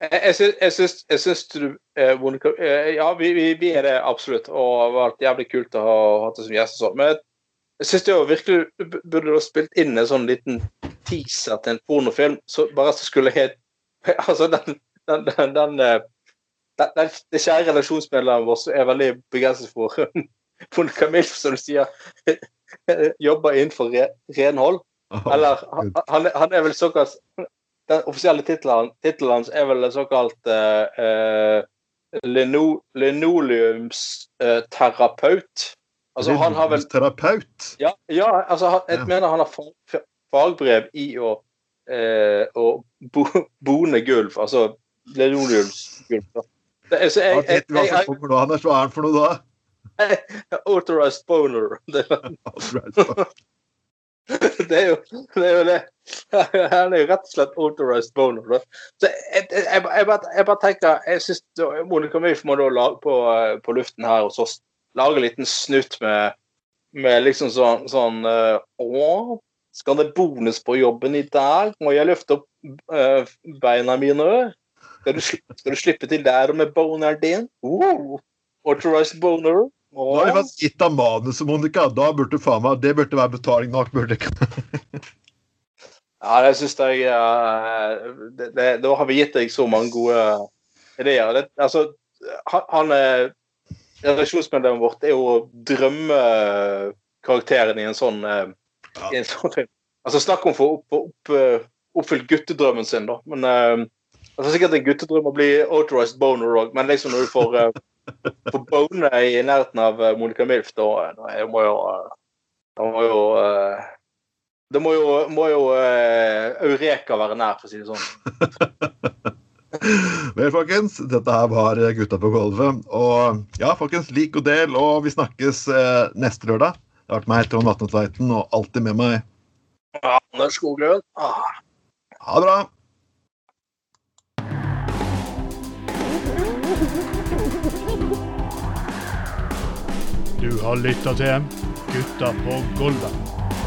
Jeg syns, jeg syns du eh, eh, Ja, vi, vi, er det absolutt. Og det har vært jævlig kult å ha hatt det som gjest. og sånt, Men jeg syns jo virkelig burde du ha spilt inn en sånn liten teaser til en pornofilm så bare så skulle helt Altså, den, den, den, den, den, den Det kjære relasjonsmedlemmet vårt er veldig begeistret for Monica Milf, som du sier, jobber innenfor re, renhold. Eller han, han er vel såkalt den offisielle tittelen hans er vel såkalt uh, uh, lino, linoleumsterapeut. Altså, han har vel Terapeut? Ja, ja altså, han, jeg ja. mener han har fag, fagbrev i å, uh, å bo, bone gulv. Altså linoleumsgulv. Det, altså, jeg, jeg, jeg, jeg, han så er han for noe da? Authorized boner. det, er jo, det er jo det. Han er jo rett og slett authorized boner. Da. Så jeg, jeg, jeg, jeg, bare, jeg bare tenker jeg synes Monica Milf må da lage på, på, luften her og så lage en liten snutt med, med liksom sånn, sånn uh, Å, skal det bonus på jobben i dag? Må jeg løfte opp uh, beina mine? Skal du, skal du, slippe til der med boneren din? Uh, authorized boner? Da har vi faktisk gitt av manuset, Monica. Da burde faen meg, Det burde være betaling nok. burde ikke. ja, det syns jeg uh, Da har vi gitt deg så mange gode ideer. Det, altså, han er Redaksjonsmedlemmet vårt er jo drømmekarakteren i en sånn, i en sånn film. Altså, snakk om å få opp, opp, oppfylt guttedrømmen sin, da. Men Altså sikkert en guttedrøm å bli authorized boner òg, men liksom når du får, får bone i nærheten av uh, Monica Milf, da, da jeg må jo uh, Da må jo Det må jo, må jo Eureka være nær, for å si det sånn. Vel, folkens, dette her var Gutta på gulvet. Og ja, folkens, lik og del, og vi snakkes eh, neste lørdag. Det har vært meg, Trond Vatne Tveiten, og alltid med meg. Anders Skoglund. Ah. Ha det bra! Du har lytta til Gutta på gulvet.